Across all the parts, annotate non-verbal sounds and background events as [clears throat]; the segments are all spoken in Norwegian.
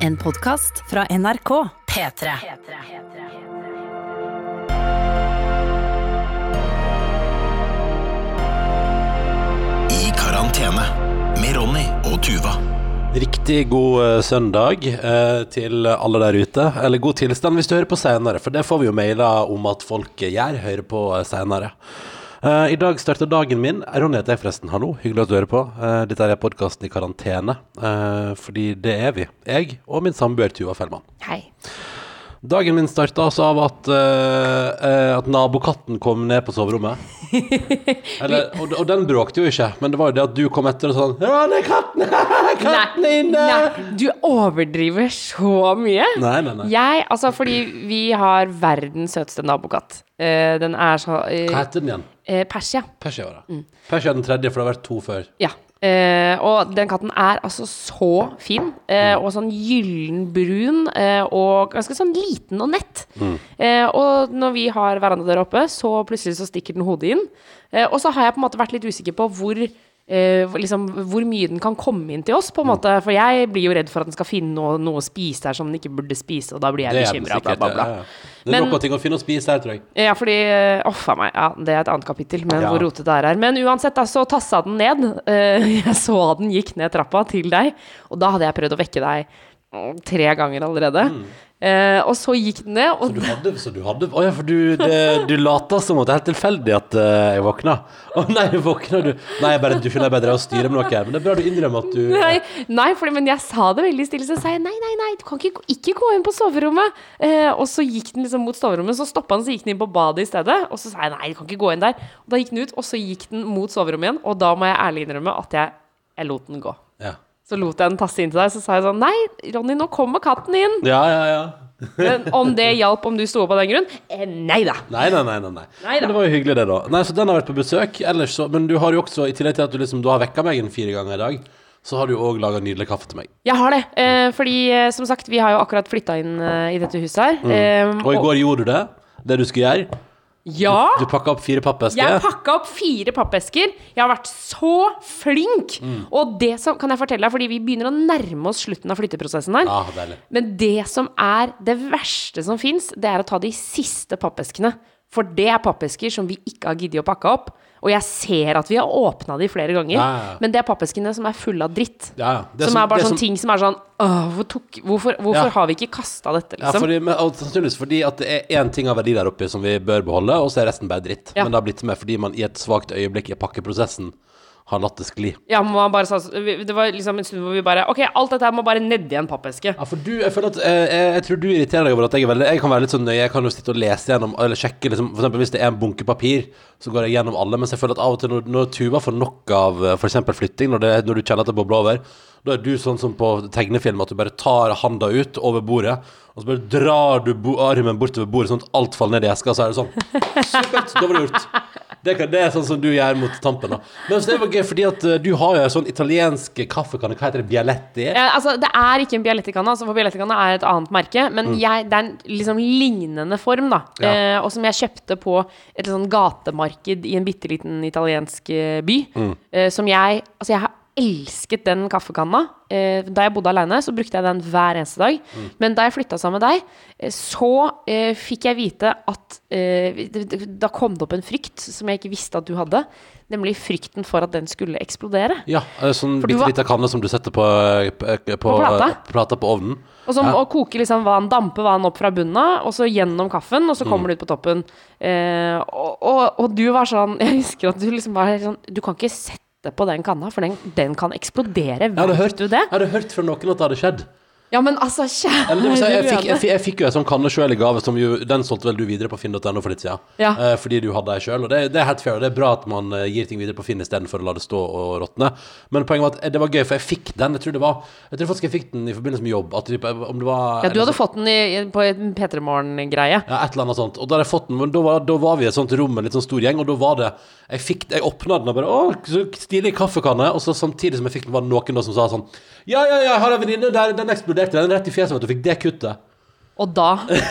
En podkast fra NRK. P3. I karantene med Ronny og Tuva. Riktig god eh, søndag eh, til alle der ute. Eller god tilstand hvis du hører på senere, for det får vi jo mailer om at folk gjør. Hører på eh, Eh, I dag starter dagen min. Ronny heter jeg forresten. Hallo, hyggelig at du hører på. Uh, dette er podkasten i karantene, uh, fordi det er vi. Jeg og min samboer Tuva Fellmann. Hei. Dagen min starta altså av at, at nabokatten kom ned på soverommet. [laughs] Eller, og, og den bråkte jo ikke, men det var jo det at du kom etter og sånn Ja, er katten! [laughs] katten er inne! nei, du overdriver så mye. Nei, nei, nei. Jeg, altså fordi vi har verdens søteste nabokatt. Den er så Hva heter den igjen? Eh, Persia. Persia var det. Mm. Persia er den tredje, for det har vært to før. Ja. Eh, og den katten er altså så fin, eh, og sånn gyllenbrun, eh, og ganske sånn liten og nett. Eh, og når vi har veranda der oppe, så plutselig så stikker den hodet inn. Eh, og så har jeg på en måte vært litt usikker på hvor eh, liksom, hvor mye den kan komme inn til oss, på en måte. For jeg blir jo redd for at den skal finne noe, noe å spise der som den ikke burde spise, og da blir jeg bekymra. Bla, bla, bla. ja, ja. Det er noe noen ting å finne å spise her, tror jeg. Ja, fordi Uff oh, a meg. Ja, det er et annet kapittel, men Ja. hvor rotete det er her. Men uansett, da, så tassa den ned. Eh, [laughs] Jeg så den gikk ned trappa til deg, og da hadde jeg prøvd å vekke deg mm, tre ganger allerede. Eh, og så gikk den ned, Så du hadde, så du hadde oh ja, for du, det, du lata som at det er helt tilfeldig at uh, jeg våkna. Å nei, våkna du Nei, jeg bare, du skjønner, jeg bare å styre med noe. her. Men det er bra du innrømmer at du Nei, nei fordi, men jeg sa det veldig stille, så sa jeg nei, nei, nei, du kan ikke, ikke gå inn på soverommet. Eh, og så gikk den liksom mot soverommet, så stoppa den, så gikk den inn på badet i stedet. Og så sa jeg nei, du kan ikke gå inn der. Og da gikk den ut, og så gikk den mot soverommet igjen, og da må jeg ærlig innrømme at jeg, jeg lot den gå. Så lot jeg den tasse inn til deg, så sa jeg sånn Nei, Ronny, nå kommer katten inn. ja, ja. ja. [laughs] Men om det hjalp om du sto opp av den grunn? Eh, nei da. Nei, nei, nei. nei, nei. Nei da. Men det var jo hyggelig, det, da. Nei, Så den har vært på besøk. Ellers så Men du har jo også, i tillegg til at du liksom Du har vekka meg en fire ganger i dag, så har du jo òg laga nydelig kaffe til meg. Jeg har det. Eh, fordi, eh, som sagt, vi har jo akkurat flytta inn eh, i dette huset her. Eh, Og i går gjorde du det. Det du skulle gjøre. Ja! Du pakka opp fire pappesker. Jeg pakka opp fire pappesker. Jeg har vært så flink! Mm. Og det som kan jeg fortelle deg, fordi vi begynner å nærme oss slutten av flytteprosessen her. Ah. Men det som er det verste som fins, det er å ta de siste pappeskene. For det er pappesker som vi ikke har giddet å pakke opp. Og jeg ser at vi har åpna de flere ganger. Ja, ja, ja. Men det er pappeskene som er fulle av dritt. Ja, ja. Det som, er bare sånne sånne ting som er sånn hvor tok, hvorfor, hvorfor har vi ikke kasta dette, Ja, liksom? fordi, men, sannsynligvis fordi at det er én ting av verdi der oppe som vi bør beholde, og så er resten bare dritt. Men det har blitt med fordi man i et svakt øyeblikk i pakkeprosessen har latt det skli. Ja, sa Det var liksom en stund hvor vi bare Ok, alt dette her må bare nedi en pappeske. Ja, for du, jeg føler at eh, jeg, jeg tror du irriterer deg over at jeg veldig Jeg kan være litt sånn nøye. Jeg kan jo sitte og lese gjennom Eller sjekke, liksom For eksempel hvis det er en bunke papir, så går jeg gjennom alle. Mens jeg føler at av og til når, når Tuva får nok av f.eks. for eksempel flytting, når, det, når du kjenner at det bobler over, da er du sånn som på tegnefilm at du bare tar handa ut over bordet, og så bare drar du bo armen bortover bordet sånn at alt faller ned i eska, så er det sånn. [laughs] Supert! Da var det gjort. Det, kan, det er sånn som du gjør mot tampen. da Men så det var gøy, fordi at eh, du har jo en sånn italiensk kaffekanne. Hva heter det? Bialetti? Ja, altså, det er ikke en Bialetti-kanne, altså, for Bialetti-kanne er et annet merke. Men jeg, det er en liksom lignende form, da. Mm. Ja. Eh, og som jeg kjøpte på et sånn gatemarked i en bitte liten italiensk eh, by. Mm. Eh, som jeg Altså, jeg har elsket den kaffekanna. Eh, da jeg bodde aleine, så brukte jeg den hver eneste dag. Mm. Men da jeg flytta sammen med deg, eh, så eh, fikk jeg vite at eh, Da kom det opp en frykt som jeg ikke visste at du hadde. Nemlig frykten for at den skulle eksplodere. Ja, sånn bitte lita kanne som du setter på, på, på, plata? på, plata på ovnen. Og som Ja. å koke liksom vann, dampe vann opp fra bunnen av, og så gjennom kaffen, og så Mm. kommer det ut på toppen. Eh, og, og, og du var sånn [laughs] Jeg husker at du liksom var sånn Du kan ikke sette på den kanna, for den, den kan eksplodere. Jeg hadde, hørt, du det? jeg hadde hørt fra noen at det hadde skjedd. Ja, men altså, kjære Eller, det vil si, jeg, fikk, jeg, fikk, jeg fikk jo en sånn kanne sjøl i gave, som jo, den solgte vel du videre på finn.no for litt siden. Ja. Eh, fordi du hadde ei sjøl, og det, det er helt fair. Og det er bra at man eh, gir ting videre på Finn istedenfor å la det stå og råtne. Men poenget var at eh, det var gøy, for jeg fikk den. Jeg tror det var Jeg tror faktisk jeg fikk den i forbindelse med jobb. At, typ, om det var Ja, du hadde så- fått den i, på en P3 Morgen-greie. Ja, et eller annet sånt. Og da hadde jeg fått den, men da var, da var vi i et sånt rom med en litt sånn stor gjeng, og da var det Jeg fikk Jeg åpna den og bare Å, så stilig kaffekanne. Og så samtidig som jeg fikk den, var det noen da som sa sånn Ja, ja, ja, jeg har en venninne den eksploderte. Den rett i fjeset, og du. Fikk det kuttet. Og da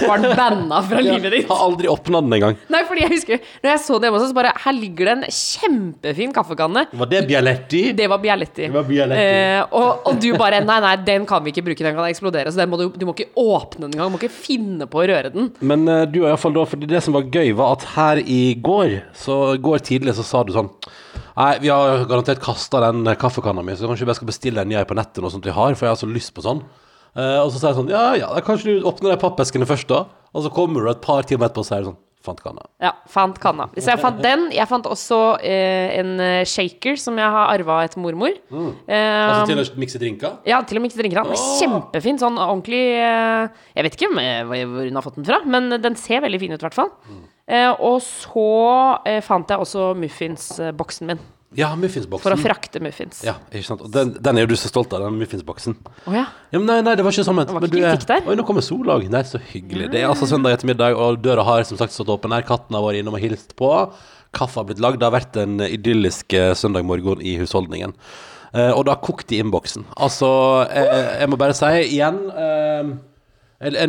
var den banna fra [laughs] livet ditt. Har aldri åpna den engang. Nei, fordi jeg husker Når jeg så det hjemme hos oss, så bare Her ligger det en kjempefin kaffekanne. Var det Bialetti? Det var Bialetti. Det var Bialetti. Eh, og, og du bare Nei, nei, den kan vi ikke bruke, den kan eksplodere. Så den må du, du må ikke åpne den engang. Du må ikke finne på å røre den. Men uh, du har iallfall da Fordi det som var gøy, var at her i går, så går tidlig, så sa du sånn Nei, vi har garantert kasta den kaffekanna mi, så kanskje bare skal bestille en ny på nettet, noe sånt vi har, for jeg har så lyst på sånn. Eh, og så sier jeg sånn Ja, ja, da kanskje du åpner de pappeskene først, da. Og så kommer du et par timer etterpå, og så er sånn Fant kanna. Ja, fant kanna. Så jeg fant den. Jeg fant også eh, en eh, shaker som jeg har arva etter mormor. Eh, Altså til å mikse drinker? Ja, til å mikse drinker. Den er Kjempefin. Sånn ordentlig eh, Jeg vet ikke om, eh, hvor hun har fått den fra, men den ser veldig fin ut, i hvert fall. Eh, og så eh, fant jeg også muffinsboksen min. Ja, muffinsboksen. For å frakte muffins. Ja, ikke sant. Og den, den er jo du så stolt av, den muffinsboksen. Å ja. Ja, men nei, nei, det var ikke sånn ment. var Men ikke du kritikk der. Oi, nå kommer sola òg. Nei, så hyggelig. Det er altså søndag ettermiddag, og døra har som sagt stått åpen her. Katten har vært innom og hilst på. Kaffe har blitt lagd. Det har vært en idyllisk eh, søndag morgen i husholdningen. Eh, og det har kokt i innboksen. Altså, eh, jeg må bare si igjen eh, det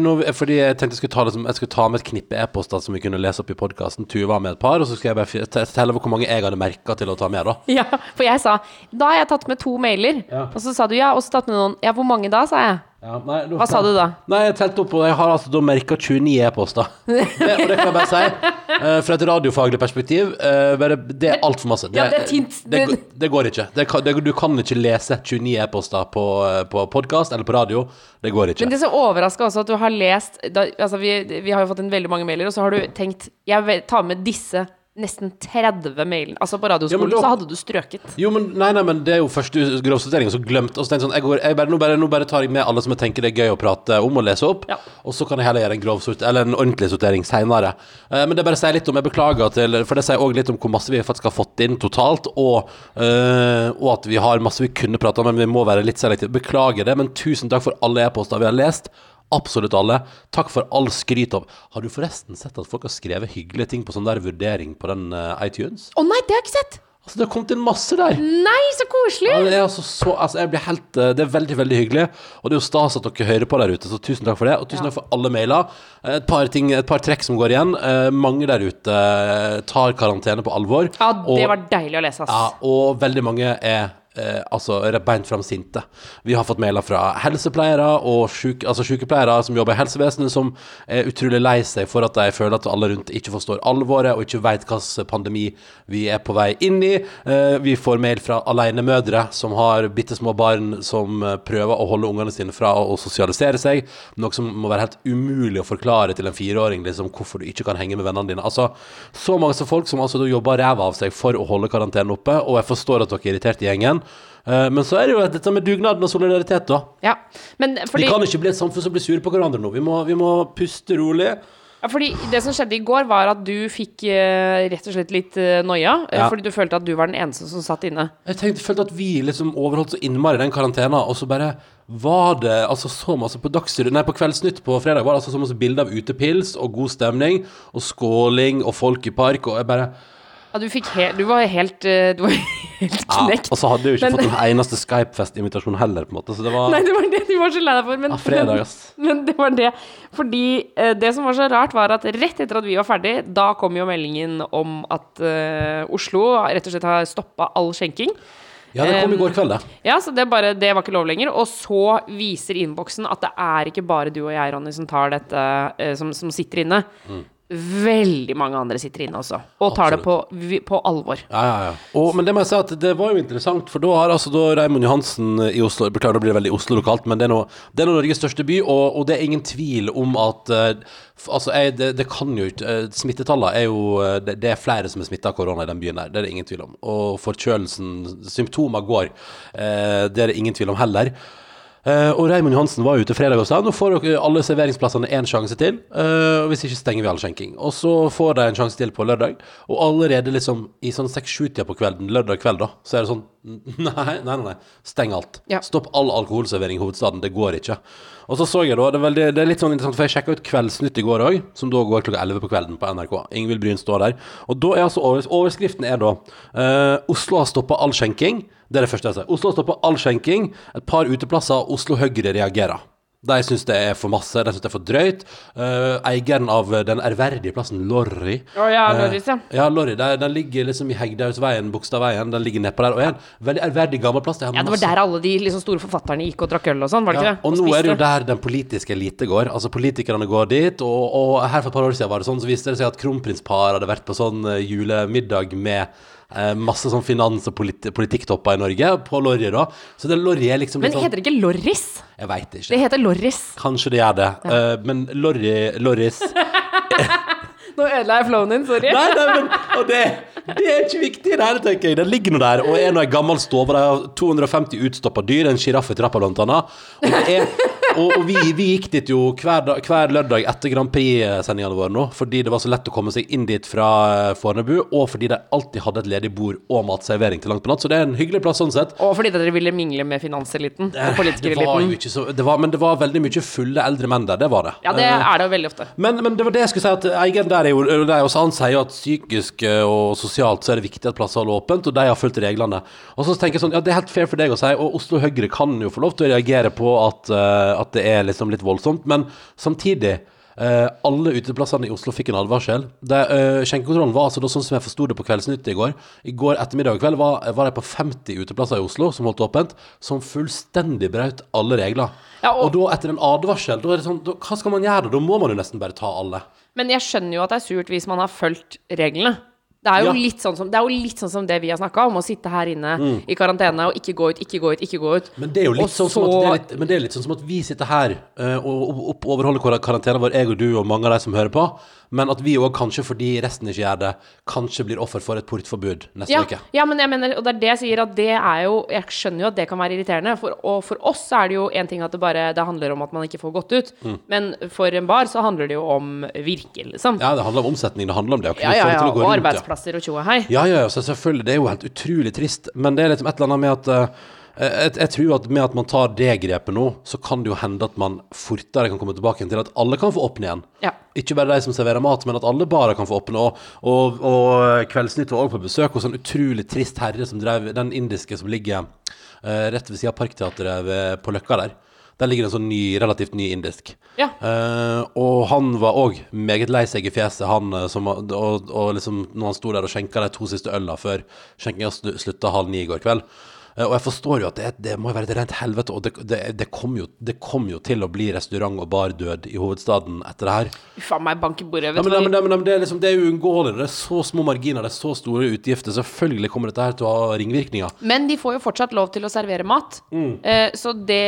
noe- fordi jeg tenkte jeg skulle ta, liksom, jeg skulle ta med et knippe e-poster som vi kunne lese opp i podkasten. Tuva var med et par, og så skal jeg bare telle hvor mange jeg hadde merka til å ta med, da. [laughs] Ja, for jeg sa Da har jeg tatt med to mailer. Ja. Og så sa du ja, og så tatt med noen. Ja, hvor mange da, sa jeg. Ja, nei, Hva sa du da? Nei, jeg telte opp, og jeg har altså da merka 29 e-poster. [laughs] Det, og det kan jeg bare si, eh, fra et radiofaglig perspektiv, eh, bare, det er altfor masse. Ja, det er tynt. Det, det, det går ikke. Det kan, det, du kan ikke lese 29 e-poster på, eh, på podkast eller på radio. Det går ikke. Men det som overrasker også, at du har lest da, altså vi, vi har jo fått inn veldig mange mailer, og så har du tenkt Jeg vil ta med disse nesten 30 mail, Altså på radioskolen Ja, så hadde du strøket. Jo, men nei, nei, men det er jo første grovsortering, og så glemt. Og så tenkte sånn, jeg går, jeg bare, nå, bare, nå bare tar jeg med alle som jeg tenker det er gøy å prate om og lese opp, Ja. og så kan jeg heller gjøre en grov sort, eller en ordentlig sortering senere. Eh, men det bare sier litt om, jeg beklager til, for det sier også litt om hvor masse vi faktisk har fått inn totalt, og, eh, og at vi har masse vi kunne prate om, men vi må være litt selektive. Beklager det, men tusen takk for alle e-poster vi har lest. Absolutt alle. Takk for all skryt av Har du forresten sett at folk har skrevet hyggelige ting på sånn der vurdering på den eh, iTunes? Å nei, det har jeg ikke sett! Altså, det har kommet inn masse der. Nei, så koselig! Ja, det er altså så Altså, jeg blir helt eh, Det er veldig, veldig hyggelig. Og det er jo stas at dere hører på der ute, så tusen takk for det. Og tusen Ja. takk for alle mailer. Eh, Et par ting, et par trekk som går igjen. Eh, mange der ute eh, tar karantene på alvor. Ja, det og, var deilig å lese, ass. ja, og veldig mange er eh, altså beint fram sinte. Vi har fått mailer fra helsepleiere og syke, altså sykepleiere som jobber i helsevesenet, som er utrolig lei seg for at de føler at alle rundt ikke forstår alvoret og ikke vet hvilken pandemi vi er på vei inn i. Eh, vi får mail fra alenemødre som har bitte små barn som eh, prøver å holde ungene sine fra å sosialisere seg, noe som må være helt umulig å forklare til en fireåring liksom, hvorfor du ikke kan henge med vennene dine. Altså, så mange folk som altså jobber ræva av seg for å holde karantenen oppe, og jeg forstår at dere er irritert i gjengen. Eh, Men så er det jo dette med dugnaden og solidaritet, da. Ja, men fordi, Vi kan ikke bli et samfunn som blir sure på hverandre nå. Vi må, vi må puste rolig. ja, fordi det som skjedde i går, var at du fikk eh, rett og slett litt uh, noia. eh, Ja. Fordi du følte at du var den eneste som satt inne. Jeg tenkte, følte at vi liksom overholdt så innmari den karantena, og så bare var det altså så masse på Dagsrevyen Nei, på Kveldsnytt på fredag var det altså så masse bilder av utepils og god stemning og skåling og folk i park, og jeg bare Ja, du fikk he Du var helt eh, Du var [laughs] helt ja, knekt. Og så hadde jeg jo ikke Men- fått en eneste Skypefest-invitasjon heller, på en måte, så det var Nei, det var det de var så lei deg for. Men, Ja, fredag, ass. men, men det var det. Fordi eh, det som var så rart, var at rett etter at vi var ferdig, da kom jo meldingen om at uh, Oslo rett og slett har stoppa all skjenking. Ja, det kom i går kveld, det. Ja, så det, bare, det var ikke lov lenger. Og så viser innboksen at det er ikke bare du og jeg, Ronny, som tar dette, som, som sitter inne. Veldig mange andre sitter inne også, og tar det på, på alvor. Ja, ja, ja. Og, men det må jeg si at det var jo interessant, for da har altså da Raymond Johansen i Oslo Beklager, nå blir det veldig Oslo lokalt, men det er nå det er nå Norges største by, og, og det er ingen tvil om at uh, Altså, jeg, det, det kan jo ikke uh, Smittetallene er jo eh, det, det er flere som er smitta av korona i den byen der, det er det ingen tvil om. Og forkjølelsen Symptomer går. det er det ingen tvil om heller. Eh, og Raymond Johansen var ute fredag og sa nå får dere alle serveringsplassene én sjanse til. Uh, og hvis ikke stenger vi all skjenking. Og så får de en sjanse til på lørdag. Og allerede liksom i sånn seks-sju-tida på kvelden, lørdag kveld, da, så er det sånn [laughs] Nei, nei, nei. nei. Steng alt. Ja. Stopp all alkoholservering i hovedstaden. Det går ikke. Og så så jeg da, det er, veldig, det er litt sånn interessant, for jeg sjekka ut Kveldsnytt i går òg, som da går klokka 11 på kvelden på NRK. Ingvild Bryn står der. Og da er altså overs overskriften er da uh, Oslo har stoppa all skjenking. Det er det første jeg sier. Oslo har stoppa all skjenking. Et par uteplasser. Oslo Høyre reagerer. De syns det er for masse, de syns det er for drøyt. Uh, eieren av den ærverdige plassen Lorry oh, ja, Lorris, ja. ja, Lorry, den, den ligger liksom i Hegdehaugsveien, Bogstadveien. Den ligger nedpå der. Og er en veldig ærverdig gammel plass. Ja, det var der alle de liksom store forfatterne gikk og drakk øl og sånn, var det Ja, ikke det? og nå er det jo der den politiske elite går. Altså Politikerne går dit, og, og her for et par år siden var det sånn, så viste det seg at kronprinsparet hadde vært på sånn eh, julemiddag med eh, masse sånn finans- og politi politikktopper i Norge, på Lorry, da. Så det Lorry er liksom Men sånn heter det ikke Lorris? Jeg veit ikke. Det heter Lorris. Kanskje det gjør det. Eh, men Lorry Lorris [laughs] Nå ødela jeg flowen din, sorry. Nei, nei, men og det, det er ikke viktig, det hele, tenker jeg. Den ligger nå der, og er nå ei gammel stove. De har 250 utstoppa dyr, en sjiraff i trappa, blant annet. Og, det er, og, og vi, vi gikk dit jo hver, dag, hver lørdag etter Grand Prix-sendingene våre nå, fordi det var så lett å komme seg inn dit fra eh, Fornebu, og fordi de alltid hadde et ledig bord og matservering til langt på natt. Så det er en hyggelig plass sånn sett. Og fordi dere ville mingle med finanseliten og Det politikereliten. ikke så det var, Men det var veldig mye fulle eldre menn der, det var det. Ja, det Eh, er det jo veldig ofte. men, men det var det jeg skulle si, at Eigen der er jo der også, Han sier jo at psykisk eh, og sosialt så er det viktig at plasser holder åpent, og de har fulgt reglene. Og så tenker jeg sånn, ja det er helt fair for deg å si, og Oslo Høyre kan jo få lov til å reagere på at, eh, at det er liksom litt voldsomt, men samtidig Uh, alle uteplassene i Oslo fikk en advarsel. Det, uh, skjenkekontrollen var altså da, sånn som jeg forsto det på Kveldsnytt i går. I går ettermiddag og kveld var, var jeg på 50 uteplasser i Oslo som holdt åpent, som fullstendig brøt alle regler. Ja, og- og, da, etter en advarsel, da er det sånn, da, hva skal man gjøre da? Da må man jo nesten bare ta alle. Men jeg skjønner jo at det er surt hvis man har fulgt reglene. Det er jo, Ja. litt, sånn som, det er jo litt sånn som det vi har snakka om, å sitte her inne i karantene og ikke gå ut, ikke gå ut, ikke gå ut. Mm. Men det er jo litt, sånn, sånn, som at, litt, men det er litt sånn som at vi sitter her uh, og, og, og overholder kar- karantenen vår, jeg og du og mange av de som hører på, men at vi òg kanskje, fordi resten ikke gjør det, kanskje blir offer for et portforbud neste Ja, uke. ja, men jeg mener, og det er det jeg sier, at det er jo Jeg skjønner jo at det kan være irriterende. For, og for oss er det jo en ting at det bare Det handler om at man ikke får gått ut. Mm. Men for en bar så handler det jo om virke, liksom. Ja, det handler om omsetning, det handler om det å kunne Ja, ja, få det til å gå Og rundt. Ja. arbeidsplasser og tjo og hei. Ja, ja, ja, så selvfølgelig. Det er jo helt utrolig trist. Men det er liksom et eller annet med at eh, jeg, jeg tror at med at man tar det grepet nå, så kan det jo hende at man fortere kan komme tilbake til at alle kan få åpne igjen. Ja. Ikke bare de som serverer mat, men at alle barer kan få åpne. Og, og, og Kveldsnytt var også på besøk hos en utrolig trist herre som drev den indiske som ligger uh, rett ved siden av Parkteatret på Løkka der. Der ligger en sånn ny, relativt ny indisk. Ja. Uh, og han var òg meget lei seg i fjeset, han eh, som og, og liksom når han sto der og skjenka de to siste øla før skjenkinga slutta halv ni i går kveld. Eh, og jeg forstår jo at det, det må være et rent helvete, og det, det, det, kom jo, det kom jo til å bli restaurant- og bardød i hovedstaden etter det her. Faen meg bank i bordet. Vet ja, du men, nei, ja, men, ja, men det, er liksom, det er uunngåelig. Det er så små marginer, det er så store utgifter. Selvfølgelig kommer dette her til å ha ringvirkninger. Men de får jo fortsatt lov til å servere mat. Mm. Eh, så det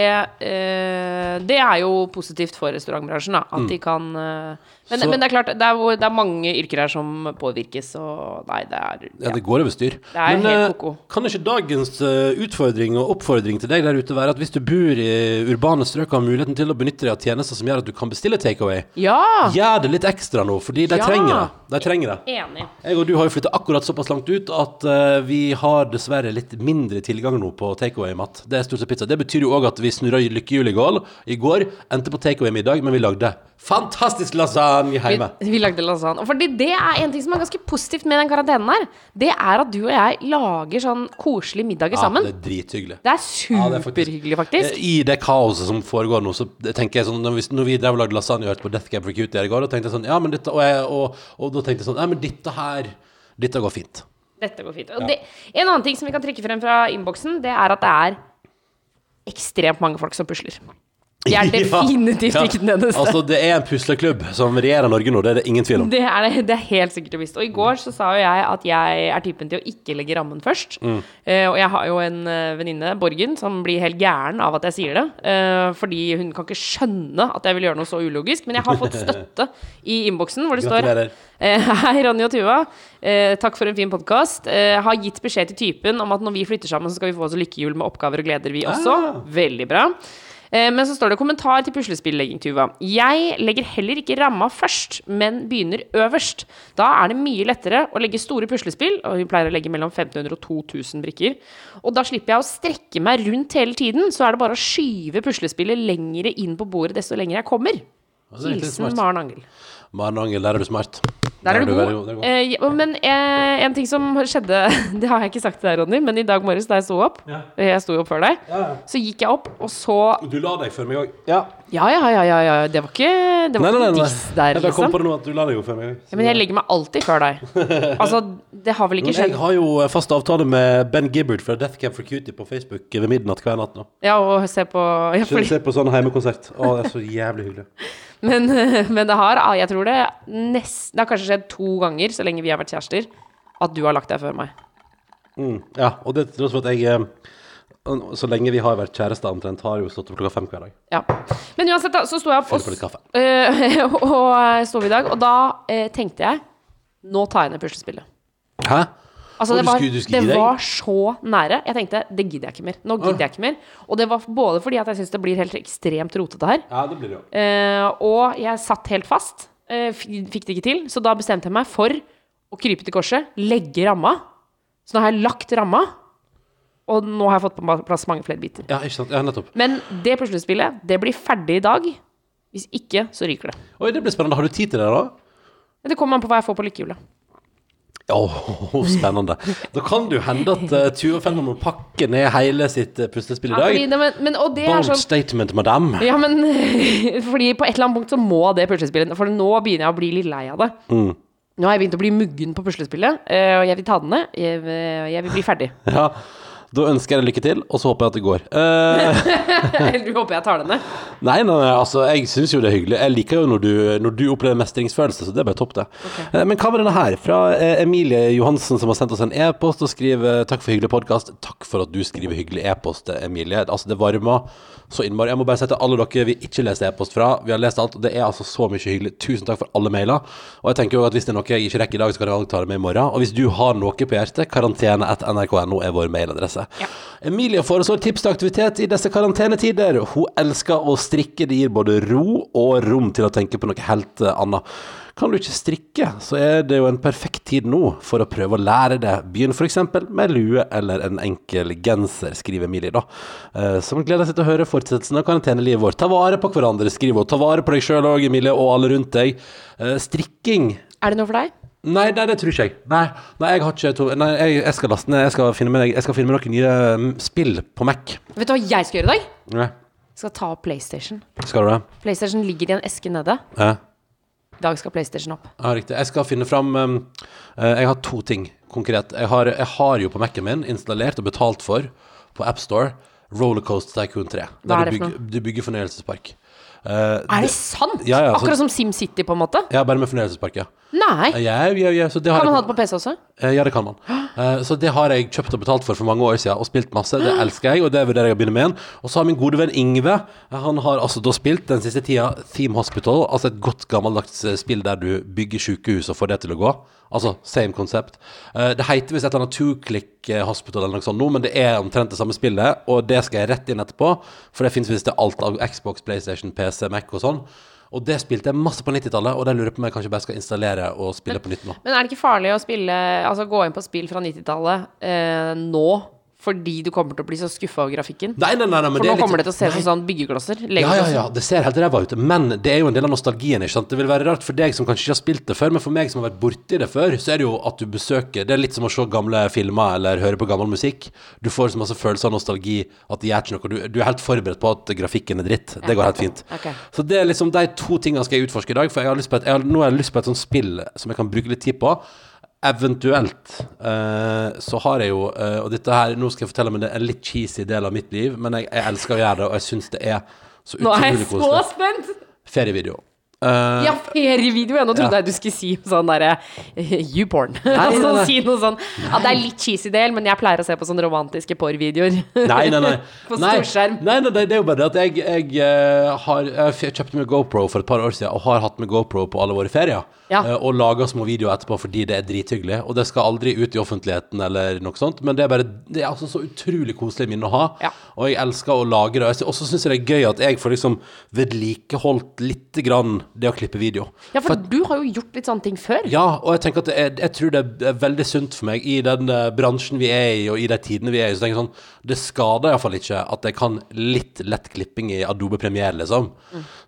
eh, Det er jo positivt for restaurantbransjen, da. At Mm. de kan eh, men, men det er klart, det er, det er mange yrker her som påvirkes, og nei, det er Ja, det går over styr. Det er Men helt eh, koko. kan ikke dagens eh, utfordring og oppfordring til deg der ute være at hvis du bor i urbane strøk og har muligheten til å benytte deg av tjenester som gjør at du kan bestille takeaway, Ja! gjør det litt ekstra nå, fordi de Ja. trenger det. De trenger det. Enig. Jeg og du har jo flytta akkurat såpass langt ut at uh, vi har dessverre litt mindre tilgang nå på takeaway-mat. Det er stort sett pizza. Det betyr jo òg at vi snurra lykkehjul i går. I går endte på takeaway-middag, men vi lagde fantastisk lasagne hjemme. Vi, vi lagde lasagne. Fordi det er en ting som er ganske positivt med den karantenen her. Det er at du og jeg lager sånn koselige middager Ja, sammen. det er drithyggelig. Det er Ja, er faktisk- superhyggelig. Eh, I det kaoset som foregår nå, så tenker jeg sånn Når vi, når vi drev og lagde lasagne og hørte på Death Cab for Cutie i går, da tenkte sånn Ja, men dette Og, jeg, og, og da tenkte jeg sånn Ja, men dette her Dette går fint. Dette går fint. Og det, en annen ting som vi kan trekke frem fra innboksen, det er at det er ekstremt mange folk som pusler. Vi er [laughs] definitivt Ja, ja. ikke den eneste. Altså, det er en pusleklubb som regjerer Norge nå, det er det ingen tvil om. Det er, det, er helt sikkert og visst. Og i går så sa jo jeg at jeg er typen til å ikke legge rammen først. Mm. Uh, og jeg har jo en uh, venninne, Borgen, som blir helt gæren av at jeg sier det. Uh, fordi hun kan ikke skjønne at jeg vil gjøre noe så ulogisk. Men jeg har fått støtte [laughs] i innboksen hvor det står Gratulerer. Eh, [laughs] Hei, Ronny og Tuva. Eh, takk for en fin podkast. Eh, har gitt beskjed til typen om at når vi flytter sammen, så skal vi få oss lykkehjul med oppgaver og gleder, vi også. Ah. Veldig bra. Eh, men så står det kommentar til puslespillegging, Tuva. Jeg legger heller ikke ramma først, men begynner øverst. Da er det mye lettere å legge store puslespill, og hun pleier å legge mellom 1500 og 2000 brikker. Og da slipper jeg å strekke meg rundt hele tiden, så er det bare å skyve puslespillet lengre inn på bordet desto lenger jeg kommer. er Hilsen. Maren Angel. Maren Angel, der er du smart. Der er du god. god, er god. Eh, ja, men eh, en ting som skjedde [laughs] Det har jeg ikke sagt til deg, Ronny, men i dag morges da jeg sto opp Ja. Jeg sto jo opp før deg. Så gikk jeg opp og så Du la deg før meg òg. Ja. Ja, ja, ja, ja, ja. Det var ikke Det var Nei, nei, diss der, Jeg kom liksom. på det nå at du la deg jo før meg òg. Ja, men jeg legger meg alltid før deg. [laughs] Altså, det har vel ikke skjedd jeg har jo eh, fast avtale med Ben Gibbard fra Death Camp for Cutie på Facebook ved midnatt hver natt nå. Ja, og se på ja, fordi, Se på sånn heimekonsert. Å, det er så jævlig hyggelig. [laughs] men, men det har ah, Jeg tror det nesten Det har kanskje skjedd to ganger så lenge vi har vært kjærester, at du har lagt deg før meg. Mm, ja, og det til tross for at jeg eh, Så lenge vi har vært kjærester omtrent, har jo stått opp klokka fem hver dag. Ja. Men uansett, da, så sto jeg opp, og, på litt kaffe. Eh, [laughs] og eh, sto vi i dag, og da eh, tenkte jeg Nå tar jeg ned puslespillet. Hæ? Altså, det var, det var så nære. Jeg tenkte det gidder jeg ikke mer. Nå gidder jeg ikke mer. Og det var både fordi at jeg syns det blir helt ekstremt rotete her, Ja, det blir det eh, og jeg satt helt fast. Eh, fikk det ikke til. Så da bestemte jeg meg for å krype til korset, legge ramma. Så nå har jeg lagt ramma, og nå har jeg fått på plass mange flere biter. Ja, ikke sant. Ja, nettopp. Men det puslespillet, det blir ferdig i dag. Hvis ikke, så ryker det. Oi, det blir spennende. Har du tid til det, da? Det kommer an på hva jeg får på lykkehjulet. Åh, spennende. Da kan det jo hende at uh, Fenner må pakke ned hele sitt uh, puslespill i Ja, dag. fordi det, men, men, Bold sånn statement, madam. Ja, men [laughs] Fordi på et eller annet punkt så må det puslespillet For nå begynner jeg å bli litt lei av det. Mm. Nå har jeg begynt å bli muggen på puslespillet, eh, og jeg vil ta den ned. Jeg, jeg vil bli ferdig. Ja, Da ønsker jeg deg lykke til, og så håper jeg at det går. Eller [laughs] du håper jeg tar det ned? [laughs] nei, nei, nei, altså, jeg syns jo det er hyggelig. Jeg liker jo når du, når du opplever mestringsfølelse, så det er bare topp, det. Okay. men hva med denne her? Fra eh, Emilie Johansen, som har sendt oss en e-post og skriver 'Takk for hyggelig podkast'. Takk for at du skriver hyggelig e-post, Emilie. Altså, det varmer så innmari. Jeg må bare si til alle dere vi ikke leste e-post fra, vi har lest alt, og det er altså så mye hyggelig. Tusen takk for alle mailer. Og jeg tenker jo at hvis det er noe jeg ikke rekker i dag, så kan jeg ta det med i morgen. Og hvis du har noe på hjertet, karantene.nrk.no er vår mailadresse. Emilie foreslår tips til aktivitet i disse karantenetider. Hun elsker å strikke. Det gir både ro og rom til å tenke på noe helt eh, annet. Kan du ikke strikke, så er det jo en perfekt tid nå for å prøve å lære det. Begynn f.eks. med lue eller en enkel genser, skriver Emilie, da. Eh, Som gleder seg til å høre fortsettelsen av karantenelivet vårt. Ta vare på hverandre, skriver hun. Ta vare på deg sjøl òg, Emilie, og alle rundt deg. Eh, Strikking Er det noe for deg? Nei, nei, det tror ikke jeg. Nei, nei jeg har ikke to, Nei, jeg, jeg skal laste ned Jeg skal finne med, jeg skal finne med noen nye mm, spill på Mac. Vet du hva jeg skal gjøre i dag? Nei. Jeg skal ta opp PlayStation. Skal du det? PlayStation ligger i en eske nede. Ja. I dag skal PlayStation opp. Ja, riktig. Jeg skal finne fram um, Jeg har to ting konkret. Jeg har, jeg har jo på Mac-en min installert og betalt for på AppStore Rollercoaster Tycoon 3. Hva er det du for bygger, du bygger fornøyelsespark. Eh, Er det sant? Ja, ja, så- Akkurat som SimCity, på en måte? ja, bare med fornøyelsespark, ja. Nei. Ja, ja, så det har Kan man ha det på PC også? Eh, Ja, det kan man. Uh, Så det har jeg kjøpt og betalt for for mange år siden og spilt masse. Det [gasps] elsker jeg, og det vurderer jeg å begynne med igjen. Og så har min gode venn Ingve Han har altså da spilt den siste tida Theme Hospital, altså et godt gammeldags eh, spill der du bygger sykehus og får det til å gå. Altså same concept. Uh, Det heter visst et eller annet two-click eh, hospital eller noe sånt nå, men det er omtrent det samme spillet, og det skal jeg rett inn etterpå, for det fins visst til alt av Xbox, PlayStation, PC, Mac og sånn. Og det spilte jeg masse på 90-tallet, og det lurer på om jeg kanskje bare skal installere og spille på nytt nå. Men er det ikke farlig å spille Altså gå inn på spill fra 90-tallet eh, nå fordi du kommer til å bli så skuffa over grafikken? Nei, nei, nei, nei men For nå litt- kommer det til å se ut som sånn byggeklosser. Ja, ja, ja, det ser helt ræva ut, men det er jo en del av nostalgien. ikke sant? Det vil være rart for deg som kanskje ikke har spilt det før, men for meg som har vært borti det før, så er det jo at du besøker Det er litt som å se gamle filmer eller høre på gammel musikk. Du får så masse følelse av nostalgi at det gjør ikke noe. Du, du er helt forberedt på at grafikken er dritt. Det går helt fint. Okay. Så det er liksom de to tingene skal jeg utforske i dag, for har på har, nå har jeg lyst på et sånt spill som jeg kan bruke litt tid på. Eventuelt eh, så har jeg jo eh, Og dette her, nå skal jeg fortelle er en litt cheesy del av mitt liv, men jeg, jeg elsker å gjøre det, og jeg syns det er så Nå er jeg utrolig så koselig. spent! Ferievideo. Eh, Ja, ferievideo. ja. Nå trodde Ja. jeg du skulle si sånn derre YouPorn. nei, altså nei. si noe sånn At det er litt cheesy del, men jeg pleier å se på sånne romantiske porr-videoer. Nei, nei, nei. [laughs] På storskjerm. Nei, nei, det er jo bare det at jeg, jeg eh, har jeg kjøpte meg GoPro for et par år siden, og har hatt med GoPro på alle våre ferier. Ja. eh, og laga små videoer etterpå fordi det er drithyggelig. Og det skal aldri ut i offentligheten eller noe sånt, men det er bare Det er altså så utrolig koselig minne å ha. Ja. Og jeg elsker å lage det. Og så syns jeg det er gøy at jeg får liksom vedlikeholdt lite grann det å klippe video. Ja, for du har jo gjort litt sånne ting før. Ja, og jeg tenker at er, jeg tror det er veldig sunt for meg i den eh, bransjen vi er i, og i de tidene vi er i. Så tenker jeg sånn, det skader iallfall ikke at jeg kan litt lett klipping i Adobe Premiere, liksom.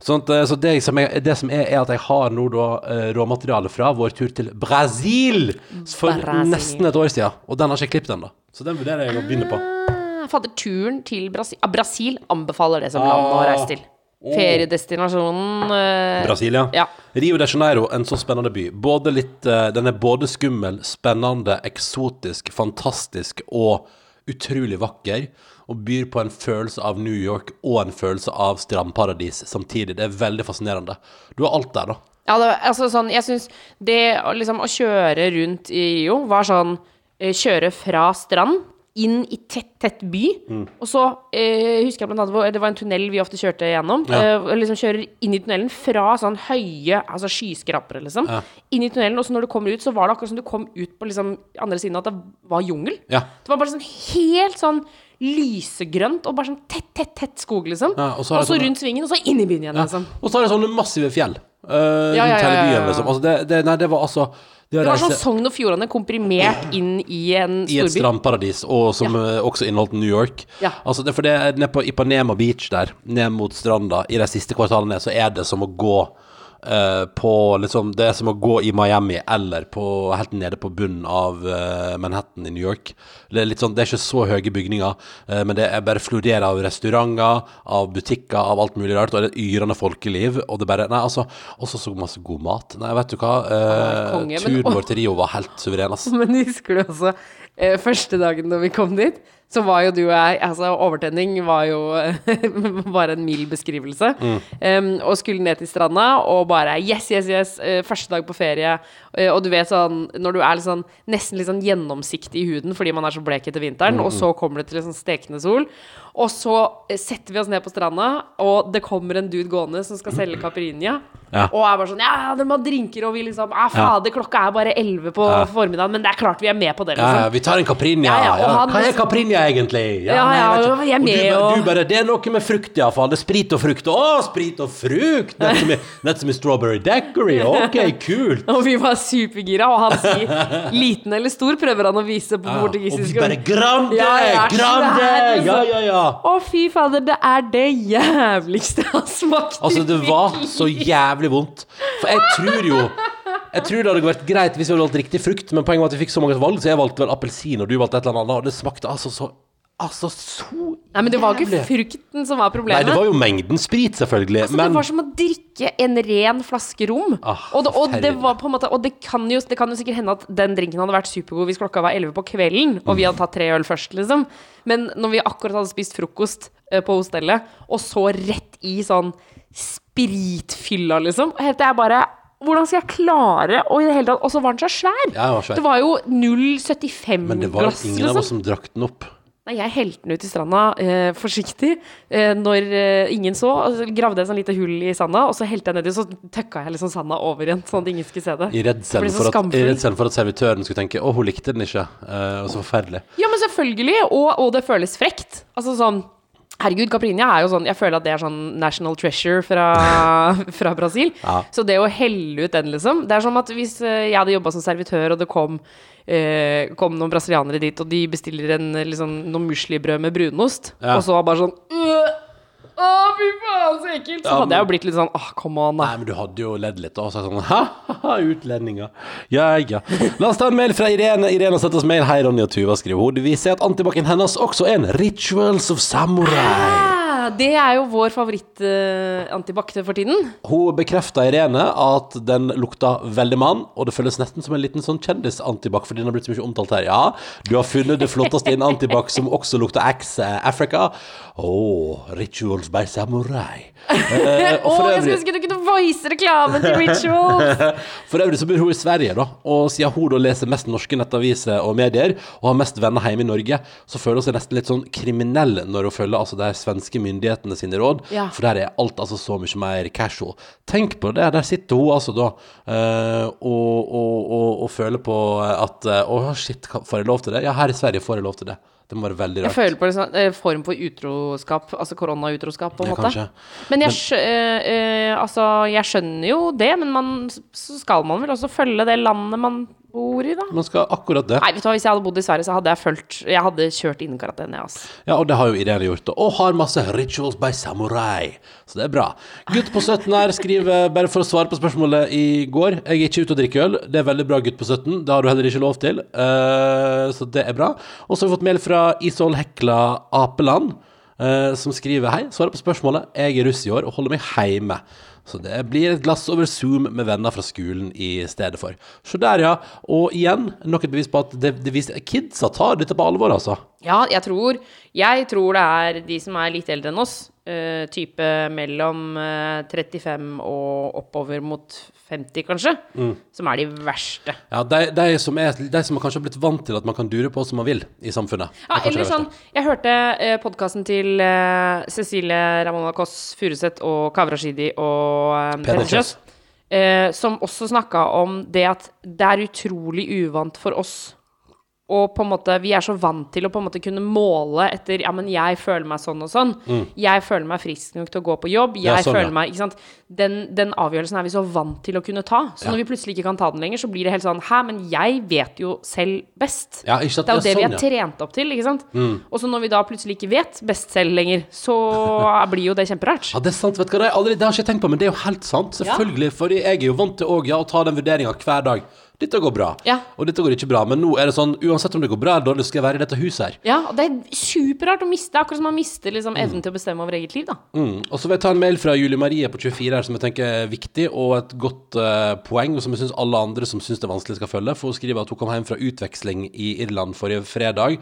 Sånn at, eh, så det som, jeg, det som er, er at jeg har nå da eh, råmateriale fra vår tur til Brasil for Brasil. nesten et år siden. Og den har ikke jeg klippet ennå. Så den vurderer jeg å begynne på. Ah, Fader, turen til Brasil ah, Brasil anbefaler det som land å Ah. reise til. Feriedestinasjonen eh, Brasilia. Ja. Rio de Janeiro, en så spennende by. Både litt, eh, den er både skummel, spennende, eksotisk, fantastisk og utrolig vakker. Og byr på en følelse av New York og en følelse av strandparadis samtidig. Det er veldig fascinerende. Du har alt der, da. Ja, det, altså sånn, jeg syns det liksom å kjøre rundt i Rio var sånn eh, Kjøre fra strand inn i tett, tett by. Mm. Og så eh, husker jeg blant annet hvor Det var en tunnel vi ofte kjørte gjennom. Ja. Eh, liksom kjører inn i tunnelen fra sånn høye altså skyskrapere, liksom. Ja. Inn i tunnelen, og så når du kommer ut, så var det akkurat som du kom ut på liksom andre siden, at det var jungel. Ja. Det var bare sånn helt sånn lysegrønt og bare sånn tett, tett, tett skog, liksom. Og så rundt svingen, og så inn i byen igjen, liksom. Og så er det sånne massive fjell uh, Ja, ja, ja, ja, byen, liksom. Altså, det, det, nei, det var altså Det, Det var sånn Sogn og Fjordane komprimert inn i en storby. i et strandparadis, og som eh, også inneholdt New York. Ja. Altså det, for det er nede på Ipanema Beach der, ned mot stranda, i de siste kvartalene, så er det som å gå eh, på liksom Det er som å gå i Miami eller på, helt nede på bunnen av uh, Manhattan i New York. Det er litt sånn, det er ikke så høye bygninger, uh, men det er bare florerer av restauranter, av butikker, av alt mulig rart, og det er yrende folkeliv. Og det bare Nei, altså Også så masse god mat. Nei, vet du hva? Eh, konge, men- turen vår til Rio var helt suveren, ass. [laughs] Men husker du også første dagen da vi kom dit? Så var jo du og jeg Altså, overtenning var jo [laughs] bare en mild beskrivelse. Mm. Um, og skulle ned til stranda og bare yes, yes, yes. eh, første dag på ferie. Eh, og du vet sånn Når du er litt sånn nesten litt sånn gjennomsiktig i huden fordi man er så blek etter vinteren, Mm, og så kommer det til en sånn stekende sol. Og så eh, setter vi oss ned på stranda, og det kommer en dude gående som skal selge Caprinia. Ja. Og er bare sånn Ja, de har drinker, og vi liksom Ja, Fader, klokka er bare 11 på Ja. formiddagen, men det er klart vi er med på det, Ja, ja, liksom. vi tar en Caprinja. Ja, ja, Hva er Caprinja egentlig? Ja, nei, ja, vet ikke. jeg er med, og- du bare Det er noe med frukt, iallfall. Det er sprit og frukt. Å, sprit og frukt! Nett som i, nett som i Strawberry Daiquiri. Ok, kult. [laughs] Og vi var supergira, og han sier liten eller stor, prøver han å vise på Ja, og vi bare Grande! Ja, grande! liksom. Ja, ja, ja. Å, fy fader, det er det jævligste jeg har smakt. Altså, det var så jævlig vondt. For jeg tror jo Jeg tror det hadde vært greit hvis vi hadde valgt riktig frukt, men poenget var at vi fikk så mange valg, så jeg valgte vel appelsin, og du valgte et eller annet og det smakte altså så Altså så Nei, men det var ikke frukten som var problemet. Nei, det var jo mengden sprit, selvfølgelig, Altså, men Det var som å drikke en ren flaske rom. Ah, og, det, og det var på en måte Og det kan, jo, det kan jo sikkert hende at den drinken hadde vært supergod hvis klokka var 11 på kvelden, og vi hadde tatt tre øl først, liksom. Men når vi akkurat hadde spist frokost eh, på hostellet, og så rett i sånn spritfylla, liksom, og jeg bare hvordan skal jeg klare å i det hele tatt Og så var den så svær! Ja, den var svær. Det var jo 0,75 Men det var glass, ingen av liksom. oss som drakk den opp. Nei, jeg helte den ut i stranda eh, forsiktig eh, når eh, ingen så. Og så gravde jeg sånn lite hull i sanda, og så helte jeg nedi, så tøkka jeg liksom sanda over igjen, sånn at ingen skulle se det. I redselen for, for at servitøren skulle tenke 'Å, hun likte den ikke'. Eh, og så forferdelig. Ja, men selvfølgelig, og, og det føles frekt. Altså sånn Herregud, Caprinia er jo sånn Jeg føler at det er sånn national treasure fra, [laughs] fra Brasil. Ja. Så det å helle ut den, liksom Det er som at hvis eh, jeg hadde jobba som servitør, og det kom, eh, kom noen brasilianere dit, og de bestiller en, eh, liksom, noe muslibrød med brunost, Ja. og så bare sånn «Øh, Å, fy faen, så ekkelt! Så Ja, hadde men- jeg jo blitt litt sånn Åh, come on, da. Nei, men du hadde jo ledd litt, da. Og så er sånn [laughs] Ha-ha, utlendinger. Ja, ja. La oss ta en mail fra Irene. Irene har sendt oss mail. Hei, Ronny og Tuva, skriver hun. Vi ser at antibac-en hennes også er en Rituals of Samurai. Det er jo vår favoritt-antibac for tiden. Hun bekrefta Irene at den lukta veldig mann, og det føles nesten som en liten sånn kjendis-antibac, fordi den har blitt så mye omtalt her. Ja, du har funnet det flotteste i en antibac som også lukter X eh, Africa. Oh, Rituals by Samurai. Eh, Å, for jeg skulle øvrig ønske du kunne voice reklamen til Rituals! [laughs] For øvrig så bor hun i Sverige, da. Og siden hun da leser mest norske nettaviser og medier, og har mest venner hjemme i Norge, så føler hun seg nesten litt sånn kriminell når hun følger altså det svenske myndighetene sine råd. Ja. For der er alt altså så mye mer casual. Tenk på det, der sitter hun altså da uh, og, og, og, og føler på at eh, Å, shit, får jeg lov til det? Ja, her i Sverige får jeg lov til det. Det må være veldig rart. Jeg føler på en sånn eh, form for utroskap, altså koronautroskap, på en Ja, måte. kanskje. Men jeg, men eh, eh, altså, jeg skjønner jo det, men man, så skal man vel også følge det landet man bor i, da. Man skal akkurat det. Nei, vet du hva, hvis jeg hadde bodd i Sverige, så hadde jeg fulgt Jeg hadde kjørt innen karantene, jeg, altså. Ja, og det har jo Irene gjort. da. Og har masse rituals by samurai. Så det er bra. Gutt på 17 her skriver, bare for å svare på spørsmålet i går Jeg er ikke ute og drikker øl. Det er veldig bra, gutt på 17. Det har du heller ikke lov til. Uh, så det er bra. Og så har vi fått mail fra Isol Hekla Apeland, Uh, som skriver Hei, svarer på spørsmålet. Jeg er russ i år og holder meg hjemme. Så det blir et glass over Zoom med venner fra skolen i stedet for. Så der, ja. Og igjen, nok et bevis på at det, det viser kidsa tar dette på alvor, altså. Ja, jeg tror, jeg tror det er de som er litt eldre enn oss, type mellom eh, 35 og oppover mot 50, kanskje, Mm. som er de verste. Ja, de, de, som er, de som kanskje har blitt vant til at man kan dure på som man vil i samfunnet. Ja, er kanskje eller sånn, jeg hørte eh, podkasten til eh, Cecilie Ramona Kåss Furuseth og Kaveh Rashidi og eh, Peder Kjøs, eh, som også snakka om det at det er utrolig uvant for oss og på en måte, Vi er så vant til å på en måte kunne måle etter Ja, men jeg føler meg sånn og sånn. Jeg føler meg frisk nok til å gå på jobb. Jeg Mm. Ja, sånn, føler ja. meg, ikke sant? Den, den avgjørelsen er vi så vant til å kunne ta. Så når vi plutselig ikke kan ta den lenger, så blir det helt sånn Hæ, men jeg vet jo selv best. Ja? Det er jo Ja, det vi sånn, er trent opp til, ikke sant? Og så når vi da plutselig ikke vet best selv lenger, så [laughs] blir jo det kjemperart. Ja, det er sant, vet du hva, det, har jeg ikke tenkt på, men det er jo helt sant. Selvfølgelig, For jeg er jo vant til også, ja, å ta den vurderinga hver dag. Dette går bra, Ja. og dette går ikke bra. Men nå er det sånn, uansett om det går bra eller dårlig, skal jeg være i dette huset her. Ja, og det er superrart å miste. Akkurat som man mister liksom, evnen til å bestemme over eget liv, da. Mm. Og så vil jeg ta en mail fra Julie Marie på 24 her som jeg tenker er viktig, og et godt uh, poeng, og som jeg syns alle andre som syns det er vanskelig, skal følge. For hun skriver at hun kom hjem fra utveksling i Irland forrige fredag.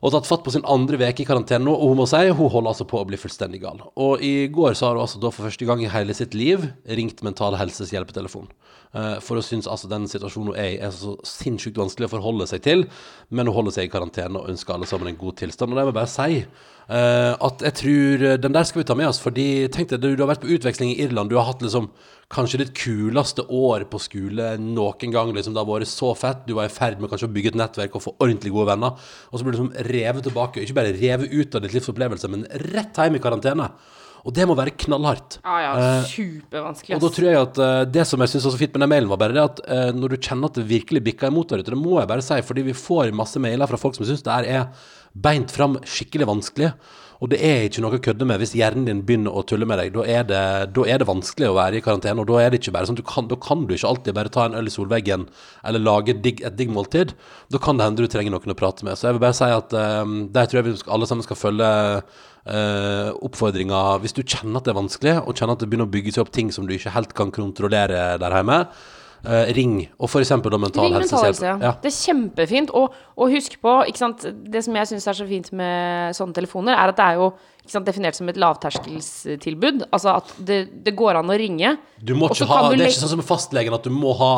Og tatt fatt på sin andre uke i karantene nå, og hun må si hun holder altså på å bli fullstendig gal. Og i går så har hun altså da for første gang i hele sitt liv ringt Mental Helses hjelpetelefon. Eh, For hun syns altså den situasjonen hun er i er så sinnssykt vanskelig å forholde seg til, men hun holder seg i karantene og ønsker alle sammen en god tilstand. Og det må jeg bare si eh, at jeg tror eh, den der skal vi ta med oss, fordi tenk deg, du, har vært på utveksling i Irland, du har hatt liksom kanskje ditt kuleste år på skole noen gang. Liksom, det har vært så fett. Du var i ferd med kanskje å bygge et nettverk og få ordentlig gode venner. Og så blir du liksom revet tilbake. Ikke bare revet ut av ditt livs opplevelse, men rett hjem i karantene. Og det må være knallhardt. Ja, ja, Eh, supervanskelig. og da tror jeg at eh, det som jeg synes var så fint med den mailen, var bare det at eh, når du kjenner at det virkelig bikker imot der ute, det må jeg bare si, fordi vi får masse mailer fra folk som syns det her er beint fram skikkelig vanskelig. Og det er ikke noe å kødde med hvis hjernen din begynner å tulle med deg. Da er det, da er det vanskelig å være i karantene, og da er det ikke bare sånn kan, da kan du ikke alltid bare ta en øl i solveggen eller lage digg, et digg måltid. Da kan det hende du trenger noen å prate med. Så jeg vil bare si at um, der tror jeg vi skal, alle sammen skal følge uh, oppfordringa hvis du kjenner at det er vanskelig, og kjenner at det begynner å bygge seg opp ting som du ikke helt kan kontrollere der hjemme. Eh, ring, og eksempel mental Ring helse. helse, ja. Ja. Det er kjempefint. Og, og husk på, sant, det som jeg syns er så fint med sånne telefoner, er at det er jo sant, definert som et lavterskelstilbud. Altså at det, det går an å ringe. Ha, det er ikke sånn som med fastlegen at du må ha